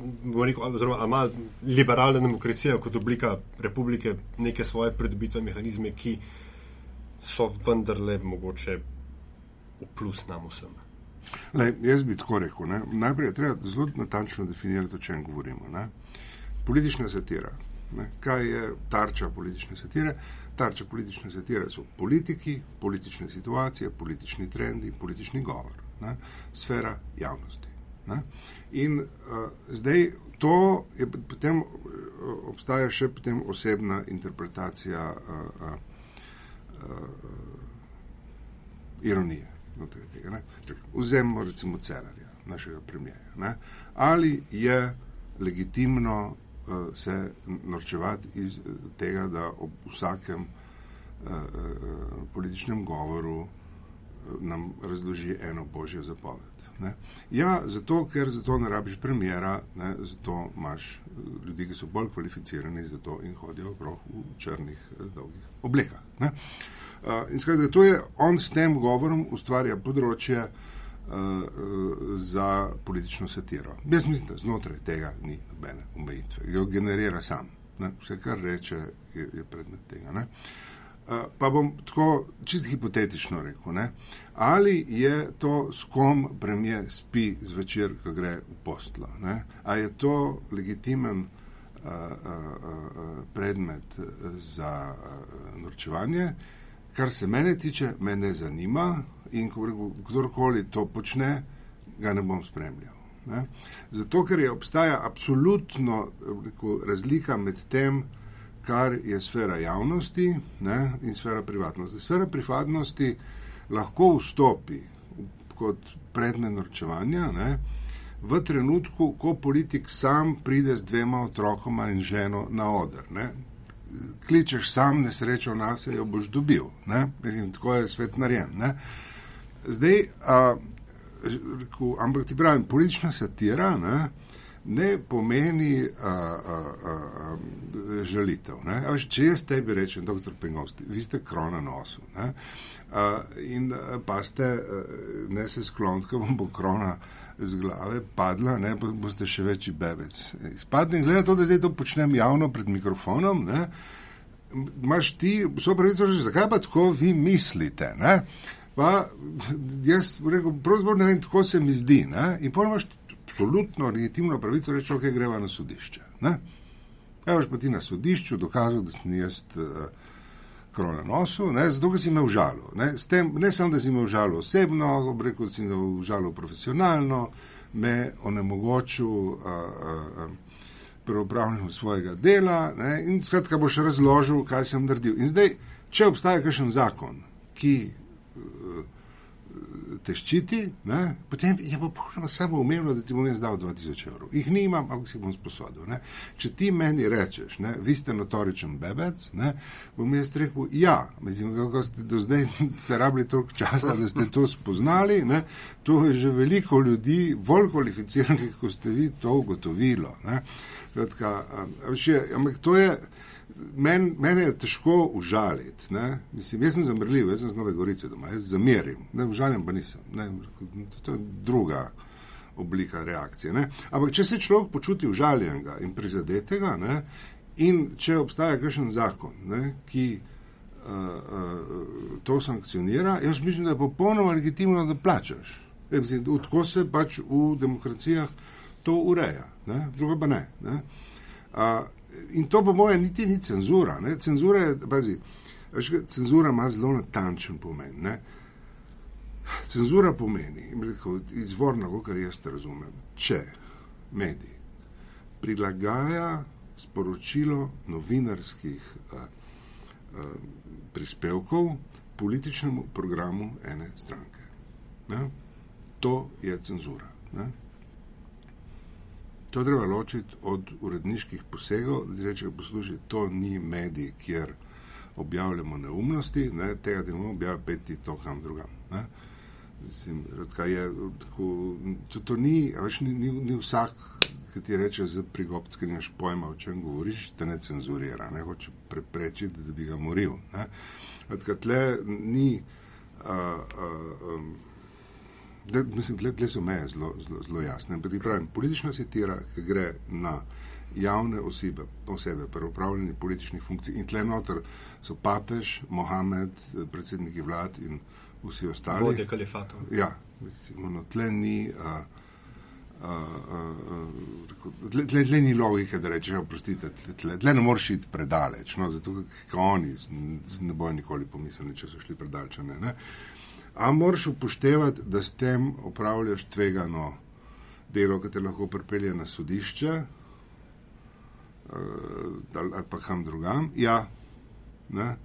oziroma ali ima liberalna demokracija kot oblika republike neke svoje pridobitve mehanizme, ki so vendarle mogoče v plus nam vsem. Lej, jaz bi tako rekel. Ne? Najprej je treba zelo natančno definirati, o čem govorimo. Ne? Politična satira. Ne? Kaj je tarča politične satire? Tarča politične satire so politiki, politične situacije, politični trendi, politični govor, ne? sfera javnosti. Ne? In uh, zdaj to je potem, uh, obstaja še potem osebna interpretacija uh, uh, uh, ironije znotraj tega. Ne? Vzemimo recimo Cerarja, našega premijeja. Ali je legitimno uh, se norčevati iz tega, da ob vsakem uh, uh, političnem govoru nam razloži eno božjo zapoved. Ne? Ja, zato, ker za to ne rabiš premjera, ne? zato imaš ljudi, ki so bolj kvalificirani za to in hodijo okrog v črnih, dolgih oblekah. Uh, In skratka, to je on s tem govorom ustvarja področje uh, za politično satiro. Jaz mislim, da znotraj tega ni nobene omejitve, jo generira sam. Ne? Vse, kar reče, je, je predmet tega. Ne? Pa bom tako čisto hipotetično rekel, ne? ali je to, s kom premije spi zvečer, ko gre v postlo. Ali je to legitimen uh, uh, predmet za uh, norčevanje? Kar se mene tiče, me ne zanima in kdorkoli to počne, ga ne bom spremljal. Ne? Zato, ker je obstaja absolutno rekel, razlika med tem, kar je sfera javnosti ne, in sfera privatnosti. Sfera privatnosti lahko vstopi kot predmet norčevanja ne, v trenutku, ko politik sam pride z dvema otrokoma in ženo na oder. Ne kličeš sam nesrečo na sebe, jo boš dobil. Mislim, tako je svet narejen. Ne? Zdaj, a, reku, ampak ti pravim, politična satira ne, ne pomeni a, a, a, a, žalitev. A, če jaz tebi rečem, doktor Pengovski, vi ste krona nosu. Ne, a, in pa ste, ne se sklonite, vam bo krona z glave padla, ne, boste še večji bebec. Spadne, glede na to, da zdaj to počnem javno pred mikrofonom, ne, imaš ti vso pravico reči, zakaj pa tako vi mislite, ne, pa jaz rekel, pravzaprav ne vem, tako se mi zdi, ne, in pa imaš absolutno legitimno pravico reči, ok, greva na sodišče, ne. Evo, pa ti na sodišču dokazal, da sem jaz uh, krona na nosu, ne, zato ker si me užalil. Ne, tem, ne samo, da si me užalil osebno, rekel si me užalil profesionalno, me onemogočil pri upravljanju svojega dela ne, in skratka boš razložil, kaj sem naredil. In zdaj, če obstaja kakšen zakon, ki uh, te ščiti, ne, potem je pa popolnoma samoumevno, da ti bom jaz dal 2000 evrov. Jih nimam, ampak si bom sposodil. Ne. Če ti meni rečeš, ne, vi ste notoričen bebec, ne, bom jaz rekel, ja, mislim, kako ste do zdaj ste rabili toliko časa, da ste to spoznali, ne, to je že veliko ljudi, bolj kvalificiranih, kot ste vi, to ugotovilo. Ne. Kratka, še, ampak to je. Men je težko užaliti. Mislim, jaz sem zamrljiv, jaz sem z Nove Gorice doma, jaz zamerim, ne užalim pa nisem. Ne, to je druga oblika reakcije. Ne. Ampak če se človek počuti užaljenega in prizadetega ne, in če obstaja kakšen zakon, ne, ki uh, uh, to sankcionira, jaz mislim, da je popolnoma legitimno, da plačaš. Mislim, tako se pač v demokracijah to ureja, ne, drugo pa ne. ne. Uh, in to po mojem niti ni cenzura. Ne? Cenzura, je, pazi, cenzura ima zelo natančen pomen. Ne? Cenzura pomeni, izvorno, kar jaz razumem, če medij prilagaja sporočilo novinarskih a, a, prispevkov političnemu programu ene stranke. Ne? To je cenzura. Ne? To treba ločiti od uredniških posegov, da rečejo, poslušaj, to ni medij, kjer objavljamo neumnosti, ne, tega ne bomo objavili, peti to kam drugam. Ne. Mislim, je, tako, to, to ni, veš, ni, ni, ni vsak, ki ti reče, za prigopske nimaš pojma, o čem govoriš, te ne cenzurira, ne hoče preprečiti, da bi ga moril. Tako, tle ni. Uh, uh, um, Da, mislim, da so meje zelo, zelo, zelo jasne. Pravim, politična satira, ki gre na javne osebe, osebe pri upravljanju političnih funkcij in tle noter so papež, Mohamed, predsedniki vlad in vsi ostali. Vodje kalifatov. Ja, mislim, no, tle ni. Uh, Uh, uh, tle, tle, tle ni logike, da rečeš, oprostite, tle, tle, ne moreš iti predaleč, no, zato ker oni ne bojo nikoli pomislili, če so šli predaleč. Ne, ne. A moraš upoštevati, da s tem opravljaš tvegano delo, ki te lahko pripelje na sodišče uh, ali pa kam drugam. Ja, ne?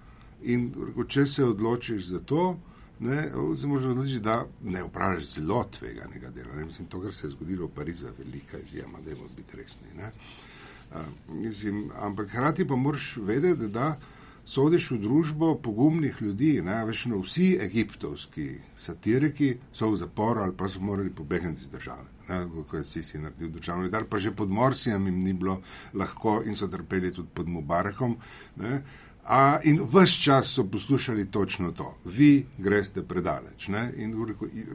In če se odločiš za to, ne, se moraš odločiti, da ne upravljaš zelo tveganega dela. Ne? Mislim, to, kar se je zgodilo v Parizu, je velika izjema, da moramo biti resni. Uh, mislim, ampak hkrati pa moraš vedeti, da. Sodiš v družbo pogumnih ljudi. Ne, veš, no, vsi egiptovski satiriki so v zaporu ali pa so morali pobegniti iz države. Ko je Sisi naredil državni dar, pa že pod Morsijem jim ni bilo lahko in so trpeli tudi pod Mubarakom. Ne. A, in vse čas so poslušali točno to, vi greste predaleč. Ne? In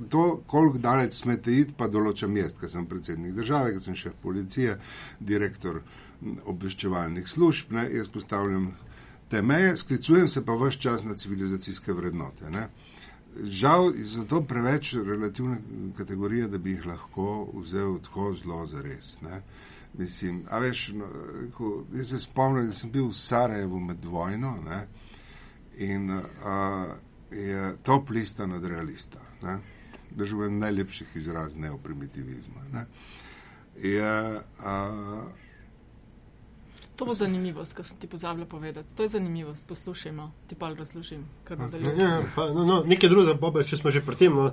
to, koliko daleč smete iti, pa določam jaz, ker sem predsednik države, ker sem šef policije, direktor obveščevalnih služb, ne? jaz postavljam te meje, sklicujem se pa vse čas na civilizacijske vrednote. Ne. Žal so to preveč relativne kategorije, da bi jih lahko vzel tako zelo za res. Ne. Mislim, a veš, no, ko, jaz se spomnim, da sem bil v Sarajevu med vojno ne, in a, je top lista nad realista. Bo en najlepših izraz neoprimitivizma. Ne. Je, a, To bo zanimivost, kar sem ti pozabila povedati. To je zanimivost, poslušajmo, ti pa razložim. Ja, pa, no, no, nekaj drugega, Bobe, če smo že pri tem. No.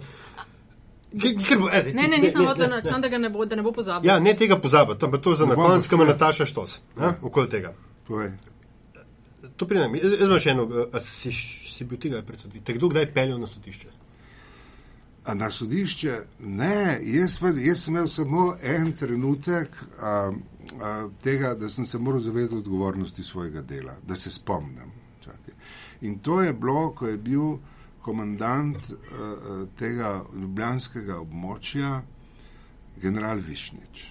Bo, edi, ne, ne, nisem hotel reči, da, ne bo, da ne bo pozabil. Ja, ne tega pozabiti, ampak to za na konec, kam Nataša štos. Ja. Okoli tega. Povej. To pridem. Jaz imam še eno, si, si bil tega predsoditi. Te kdo kdaj peljal na sodišče? A na sodišče? Ne, jaz, jaz sem imel samo en trenutek. Um, tega, da sem se moral zavedati odgovornosti svojega dela, da se spomnim. Čakaj. In to je bilo, ko je bil komandant uh, tega ljubljanskega območja, general Višnič.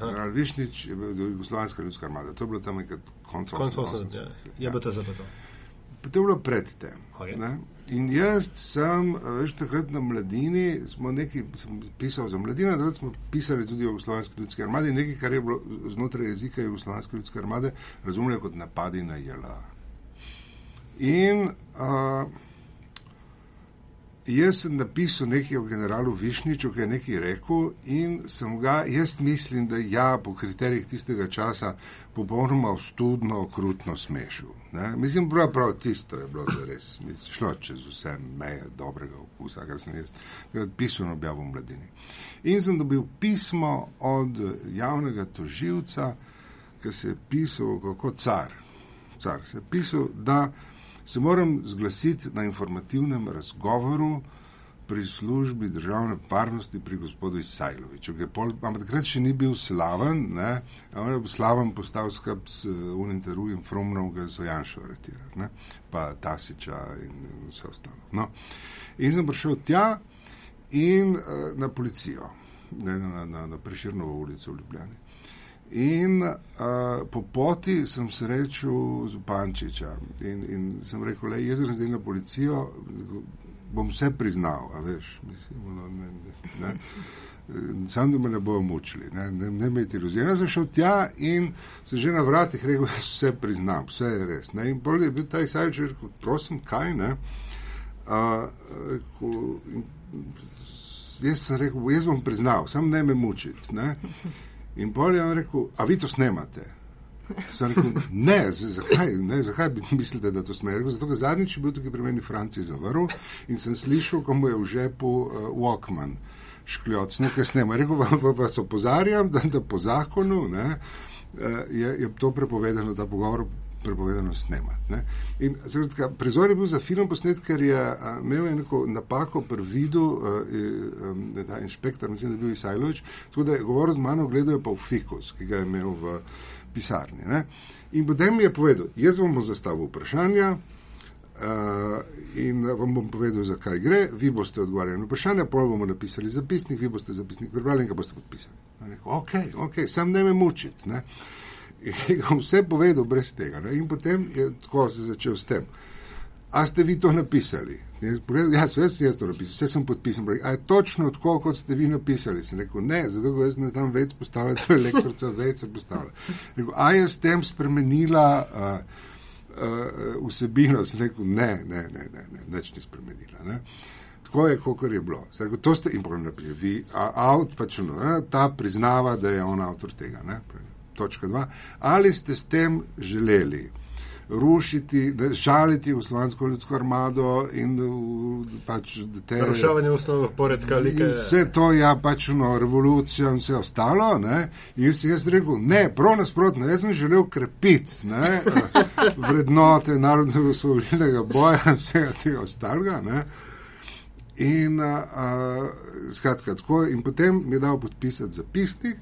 General Višnič je bil Jugoslavijska ljudska armada, to je bilo tam nekaj konca 80-ih. Ja, je bilo to za to. To je bilo predtem. Okay. In jaz sem, veš, takrat na mladini, smo nekaj, sem pisal za mladino, da smo pisali tudi o slovenski ljudski armadi, nekaj, kar je bilo znotraj jezika slovenske ljudske armade razumljeno kot napadi na JLA. In uh, jaz sem napisal nekaj o generalu Višniču, ki je nekaj rekel, in sem ga, jaz mislim, da ja, po kriterijih tistega časa, popolnoma ostudno, okrutno smešil. Ne? Mislim, prav, prav tisto je bilo res, mislim, šlo čez vse meje dobrega okusa, kar sem jaz pisal na objavu mladini. In sem dobil pismo od javnega toživca, ki se je pisal kot car. car. Se je pisal, da se moram zglasiti na informativnem razgovoru pri službi državne varnosti pri gospodu Isajloviču. Ampak takrat še ni bil slaven, ne? on je bil slaven postal skup s ter drugim Fromnom, ga so Janšo aretirali, pa Tasiča in vse ostalo. No. In sem prišel tja in uh, na policijo, ne, na, na, na Preširnovo ulico v Ljubljani. In uh, po poti sem srečal Zupančiča in, in sem rekel, da jaz zdaj na policijo, bom vse priznal, a veš, mislim, no, ne, ne, ne. Sam, da me ne bojo mučili, ne, ne, ne imeti iluzije. Jaz sem šel tja in sem že na vratih rekel, da vse priznam, vse je res. Ne. In bolj je bil ta izsajoč, rekel, prosim, kaj ne. Uh, rekel, in, jaz sem rekel, jaz bom priznal, sam ne me mučiti. In bolj je on rekel, a vi to snemate? Sem rekel, ne, zakaj, ne, zakaj bi mislili, da to snemate? Zato, ker zadnjič je bil tukaj pri meni Franci zavrl in sem slišal, ko mu je v žepu uh, Walkman škljoc, nekaj snema. Rekel, vas opozarjam, da, da po zakonu ne, uh, je, je to prepovedano, ta pogovor prepovedano snemati. Prizor je bil za film posnet, ker je a, imel neko napako pri vidu, da je inšpektor, mislim, da je bil Isajlovič, tako da je govoril z mano, gledajo pa v fikus, ki ga je imel v pisarni. Ne? In potem mi je povedal, jaz vam bom zastavil vprašanja. Uh, in vam bom povedal, zakaj gre. Vi boste odgovarjali na vprašanja, pol bomo napisali zapisnik, vi boste zapisnik prebrali in ga boste podpisali. Rekel, ok, ok, sam ne me mučiti. Ne? In ga vse povedal brez tega. Ne? In potem je tako se začel s tem. A ste vi to napisali? Ja, vse sem jaz to napisal, vse sem podpisal. A je točno tako, kot ste vi napisali? Sem rekel, ne, zato jaz ne znam več postavljati, elektrica več se postavlja. Rekel, a je s tem spremenila uh, uh, vsebino? Sem rekel, ne, ne, ne, ne, ne neč ni spremenila. Ne? Tako je, kot je bilo. Rekel, to ste in potem napisali, vi, a, avt, pač, no, ta priznava, da je on avtor tega. Ne? Točka dva. Ali ste s tem želeli rušiti, žaliti Jugoslovansko ljudsko armado in pač te. Ruševanje osnovnih poredka, like. Vse to je ja, pač no, revolucija in vse ostalo. Ne? In si jaz rekel, ne, prav nasprotno, jaz sem želel krepiti ne, vrednote narodnega osvobodilnega boja in vsega tega ostalega. Ne? In, uh, skratka, tako, in potem mi je dal podpisati zapisnik,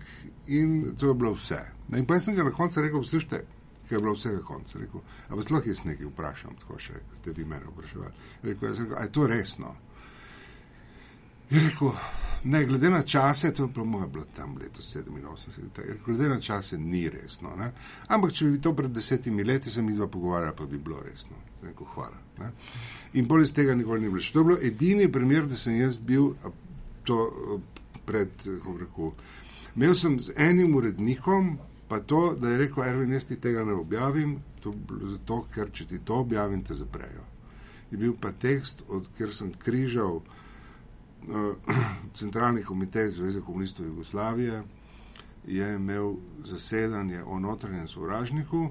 in to je bilo vse. In pa sem ga na koncu rekel, slište, ki je bilo vsega konca. Rekel, a vas lahko jaz nekaj vprašam, tako še ste vi mene vprašali. Rekel, jaz rekel, a je to resno? Je rekel, ne, glede na čase, to je bilo moje bilo tam leto 87, rekel, glede na čase ni resno. Ne? Ampak če bi to pred desetimi leti se mi dva pogovarjala, pa bi bilo resno. Rekel, hvala. Ne? In bolj iz tega nikoli ni bilo. To je bilo edini primer, da sem jaz bil to pred, kako rekel, imel sem z enim urednikom, pa to, da je rekel, Erwin, jaz ti tega ne objavim, to, zato, ker če ti to objavim, te zaprejo. Je bil pa tekst, od kjer sem križal uh, centralni komitej Zveze komunistov Jugoslavije, je imel zasedanje o notranjem sovražniku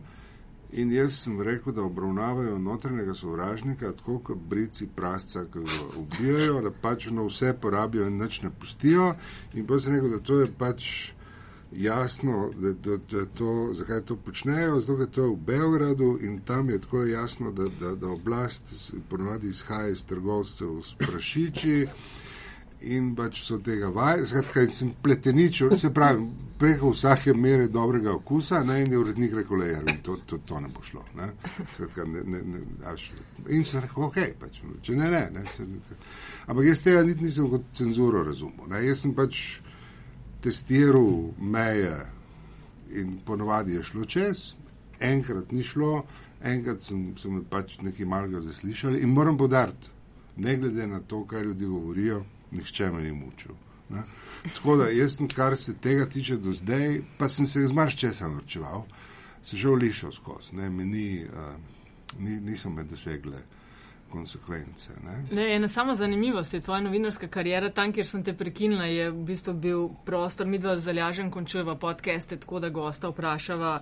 in jaz sem rekel, da obravnavajo notranjega sovražnika tako, kot brici prasca, ki ga ubijajo, da pač no vse porabijo in nič ne pustijo in pa sem rekel, da to je pač jasno, da, da, da to, zakaj to počnejo, zato ker to je v Beogradu in tam je tako jasno, da, da, da oblast ponovadi izhaja iz trgovcev s prašiči in pač so tega vaj, skratka, sem pleteničil, se pravi, preko vsake mere dobrega okusa, ne, in je urednik rekel, da to, to, to ne bo šlo. Ne, skratka, ne, ne, ne, až, in sem rekel, ok, pač, če ne, ne. ne ampak jaz tega niti nisem kot cenzuro razumel. Ne, jaz sem pač testiral meje in ponovadi je šlo čez, enkrat ni šlo, enkrat sem, sem pač nekaj malega zaslišal in moram podariti, ne glede na to, kaj ljudi govorijo, nihče me ni mučil. Ne? Tako da jaz kar se tega tiče do zdaj, pa sem se zmarš česa norčeval, se že olišal skozi. Ne, ni, uh, ni, niso me dosegle konsekvence. Ne? Ne, ena sama zanimivost je tvoja novinarska karijera. Tam, kjer sem te prekinila, je v bistvu bil prostor, mi dva zalažen končujeva podcaste, tako da gosta vprašava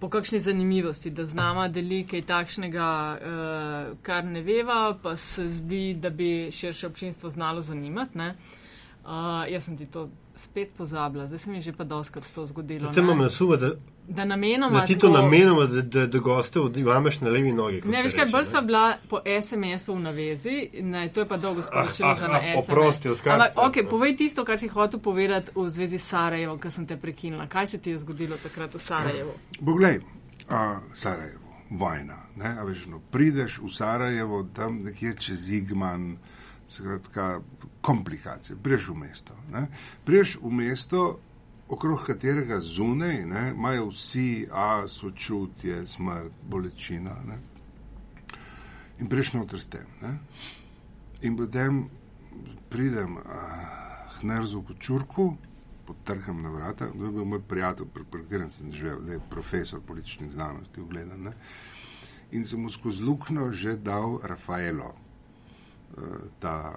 po kakšni zanimivosti, da znama deli kaj takšnega, uh, kar ne veva, pa se zdi, da bi širše občinstvo znalo zanimati. Uh, jaz sem ti to spet pozabila, zdaj se mi je že pa doskrat to zgodilo. Te imam na suva, da, da namenoma. da ti to tako- namenoma, da, da, da goste odivameš na levi nogi. Ne, veš kaj, bolj sem bila po SMS-u v navezi, ne, to je pa dolgo sporočilo ah, za ah, na SMS. oprosti, odkar- Ampak, ok, povej tisto, kar si hotel povedati v zvezi s Sarajevo, ker sem te prekinila. Kaj se ti je zgodilo takrat v Sarajevu? Poglej, uh, Sarajevo, vojna. Ne? A Veš, no, prideš v Sarajevo, tam nekje čez Igman, skratka, komplikacije. Priješ v mesto. Ne? Priješ v mesto, okrog katerega zunaj imajo vsi a, sočutje, smrt, bolečina. Ne? In priješ noter s tem. Ne? In potem pridem uh, Hnerzu v Čurku, potrkam na vrata, to je bil moj prijatelj, uh, ta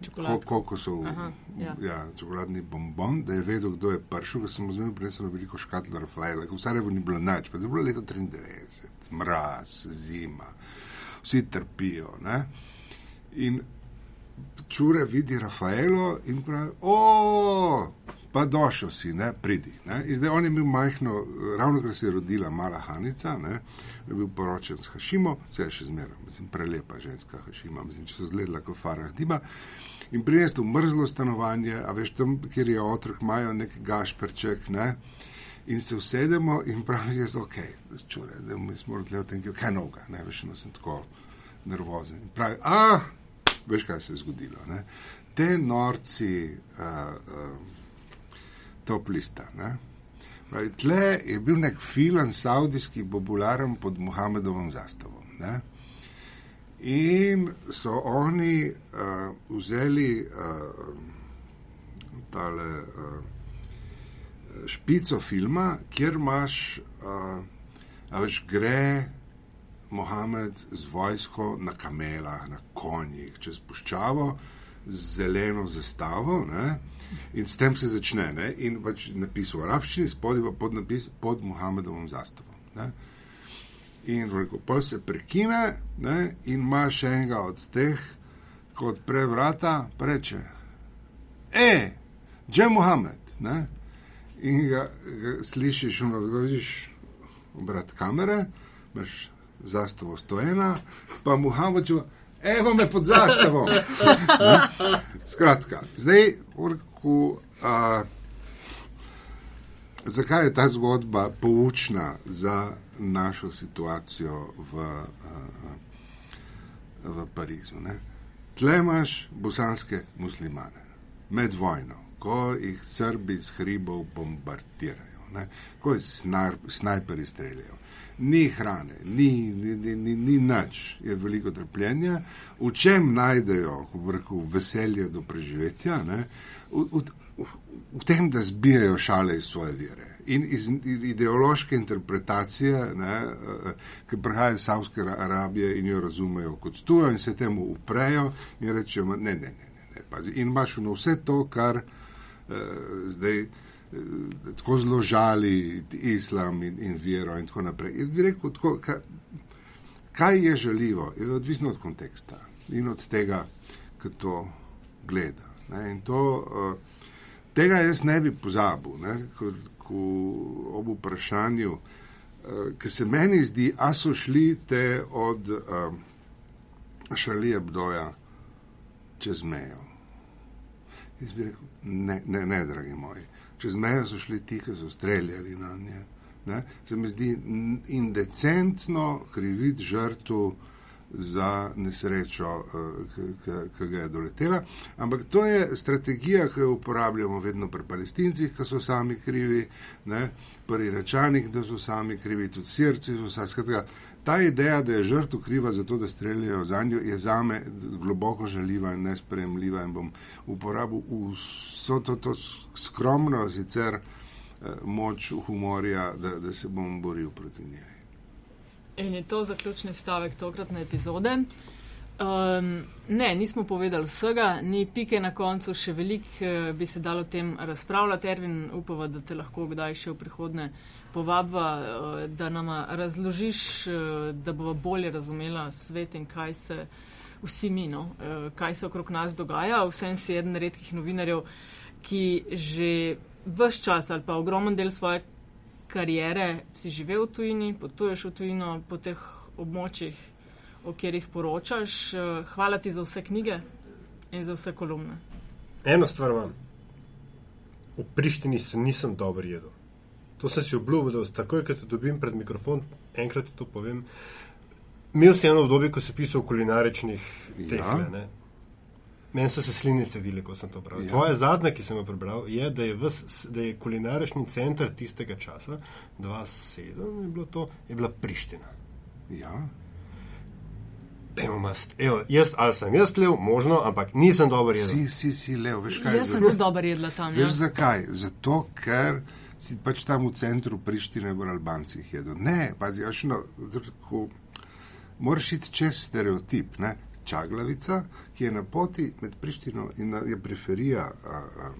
Čokoladko. kokosov, Aha, ja. ja, čokoladni bombon, da je vedel, kdo je prišel, ker sem mu zmeraj prinesel veliko škatlo Rafaela, ker v Sarajevu ni bilo nič, pa je bilo leto 93, mraz, zima, vsi trpijo. Ne? In čure vidi Rafaelo in pravi, o, pa došel si, ne, pridi. Ne. Zdaj on je bil majhno, ravno kar se je rodila mala Hanica, ne, je bil poročen s Hašimo, vse je še zmeraj, mislim, prelepa ženska Hašima, mislim, če so zgledala kot Farah Diba. In prinesel mrzlo stanovanje, a veš tam, kjer je otrok, imajo nek gašperček, ne. In se usedemo in pravi, jaz, ok, čure, da mi smo odleli v tem, kaj novega, ne, veš, no sem tako nervozen. In pravi, ah, veš, kaj se je zgodilo. Ne? Te norci, uh, uh, top lista. Ne? Pravi, tle je bil nek film saudijski popularen pod Muhammedovom zastavom. Ne? In so oni uh, vzeli uh, tale uh, špico filma, kjer imaš, uh, a veš, gre Mohamed z vojsko na kamelah, na konjih, čez puščavo, z zeleno zastavo. Ne? In s tem se začne. Ne? In pač napis v arabščini, spodaj pa pod napis pod Mohamedovom zastavom. Ne? In rekel, pol se prekine ne? in ima še enega od teh, ko odpre vrata, reče: E, že Mohamed. Ne? In ga, ga slišiš, ono, da vidiš obrat kamere, imaš zastavo stojena, pa Muhamed če evo me pod zastavo. Ne? Skratka, zdaj, Urku, a, zakaj je ta zgodba poučna za našo situacijo v, a, v Parizu? Ne? Tle imaš bosanske muslimane med vojno, ko jih Srbi z hribov bombardirajo, ne? ko jih snajperi streljajo. Ni hrane, ni, ni, ni, ni, ni nič, je veliko trpljenja. V čem najdejo rekel, veselje do preživetja? Ne? V, v, v, tem, da zbijajo šale iz svoje vere. In iz ideološke interpretacije, ne, eh, ki prihaja iz Savske Arabije in jo razumejo kot tujo in se temu uprejo in rečejo, ne, ne, ne, ne, ne pazi. In imaš vse to, kar uh, zdaj tako zelo žali islam in, in vero in tako naprej. Jaz bi rekel, tako, kaj, kaj je želivo, je odvisno od konteksta in od tega, ki to gleda. Ne, in to, uh, tega jaz ne bi pozabil, ne, ko, ko ob vprašanju, uh, ki se meni zdi, a so šli te od uh, Šalije Bdoja čez mejo. Jaz bi rekel, ne, ne, ne, dragi moji. Čez mejo so šli ti, ki so streljali na nje. Ne? Se mi zdi indecentno kriviti žrtvu za nesrečo, eh, ki- ga je doletela. Ampak to je strategija, ki jo uporabljamo vedno pri palestincih, ki so sami krivi, ne? pri Iračanih, da so sami krivi, tudi Sirci so sami. Skratka, ta ideja, da je žrtev kriva za to, da streljajo za njo, je zame globoko žaljiva in nespremljiva in bom uporabil vso to, to skromno sicer eh, moč humorja, da, da se bom boril proti njej. In je to zaključni stavek tokratne epizode. Um, ne, nismo povedali vsega, ni pike na koncu, še veliko uh, bi se dalo o tem razpravljati. Ervin, upava, da te lahko kdaj še v prihodnje povabva, uh, da nam razložiš, uh, da bova bolje razumela svet in kaj se vsi mi, no, uh, kaj se okrog nas dogaja. Vsem si eden redkih novinarjev, ki že vse čas ali pa ogromen del svoje karijere si živel v tujini, potuješ v tujino po teh območjih o katerih poročaš. Eh, hvala ti za vse knjige in za vse kolumne. Eno stvar imam. V Prištini se nisem dobro jedel. To sem si obljubil, da takoj, ko te dobim pred mikrofon, enkrat to povem. Imel si eno obdobje, ko si pisal o kulinaričnih tehnah. Ja. Meni so se slinice dile, ko sem to bral. Ja. Tvoje zadnje, ki sem jo prebral, je, da je, ves, da je kulinarični center tistega časa, 2007 je bilo to, je bila Priština. Ja. Evo, mast, evo, jaz, ali sem jaz lev, možno, ampak nisem dober jedel. Si, si, si lev, veš kaj? Jaz sem tudi dober jedla tam. Veš ja. zakaj? Zato, ker si pač tam v centru Prištine v Albancih jedel. Ne, pazi, až no, tako, moraš iti čez stereotip, ne? Čaglavica, ki je na poti med Prištino in je periferija a, a,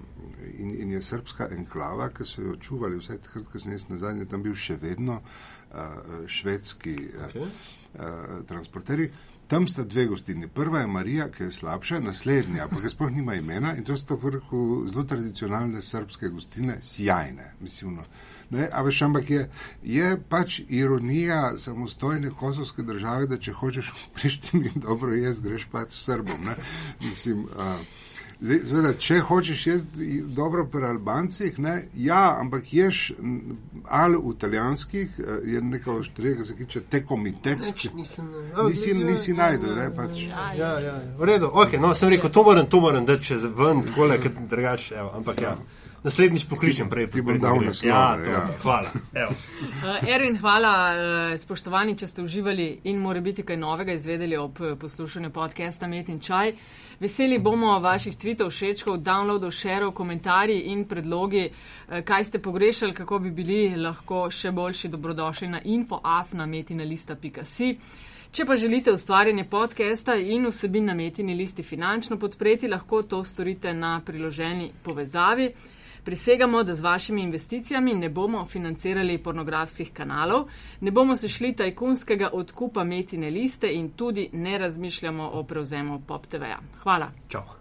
in, in je srpska enklava, ki so jo čuvali vse takrat, ko sem jaz nazadnje tam bil še vedno a, švedski okay. transporteri. Tam sta dve gostini. Prva je Marija, ki je slabša, naslednja, pa ki sploh nima imena in to so tako zelo tradicionalne srpske gostine, sjajne. Mislim, no. ne, a veš, ampak je, je pač ironija samostojne kosovske države, da če hočeš v Prištini dobro jesti, greš pač s Srbom. Ne. Mislim, uh, Zdaj, zveda, če hočeš jesti dobro pri Albancih, ne, ja, ampak ješ ali v italijanskih, eh, je nekaj štrega, se tiče te komitet. Nisi, nisi najdel, ne, pač. Ja, ja, ja. V redu, ok, no, sem rekel, to moram, to moram, da če ven, takole, ker drugače, ampak ja. Naslednjič pokličem, prej ti bom dal naslov. Ja, ja. Hvala. Uh, Erwin, hvala, uh, spoštovani, če ste uživali in more biti kaj novega izvedeli ob poslušanju podcasta Met in Čaj. Veseli bomo vaših tweetov, všečkov, downloadov, šerov, komentarji in predlogi, uh, kaj ste pogrešali, kako bi bili lahko še boljši dobrodošli na infoafnametinalista.si. Če pa želite ustvarjanje podcasta in vsebin na metini listi finančno podpreti, lahko to storite na priloženi povezavi. Prisegamo, da z vašimi investicijami ne bomo financirali pornografskih kanalov, ne bomo se šli tajkunskega odkupa metine liste in tudi ne razmišljamo o prevzemu Pop TV-ja. Hvala. Čau.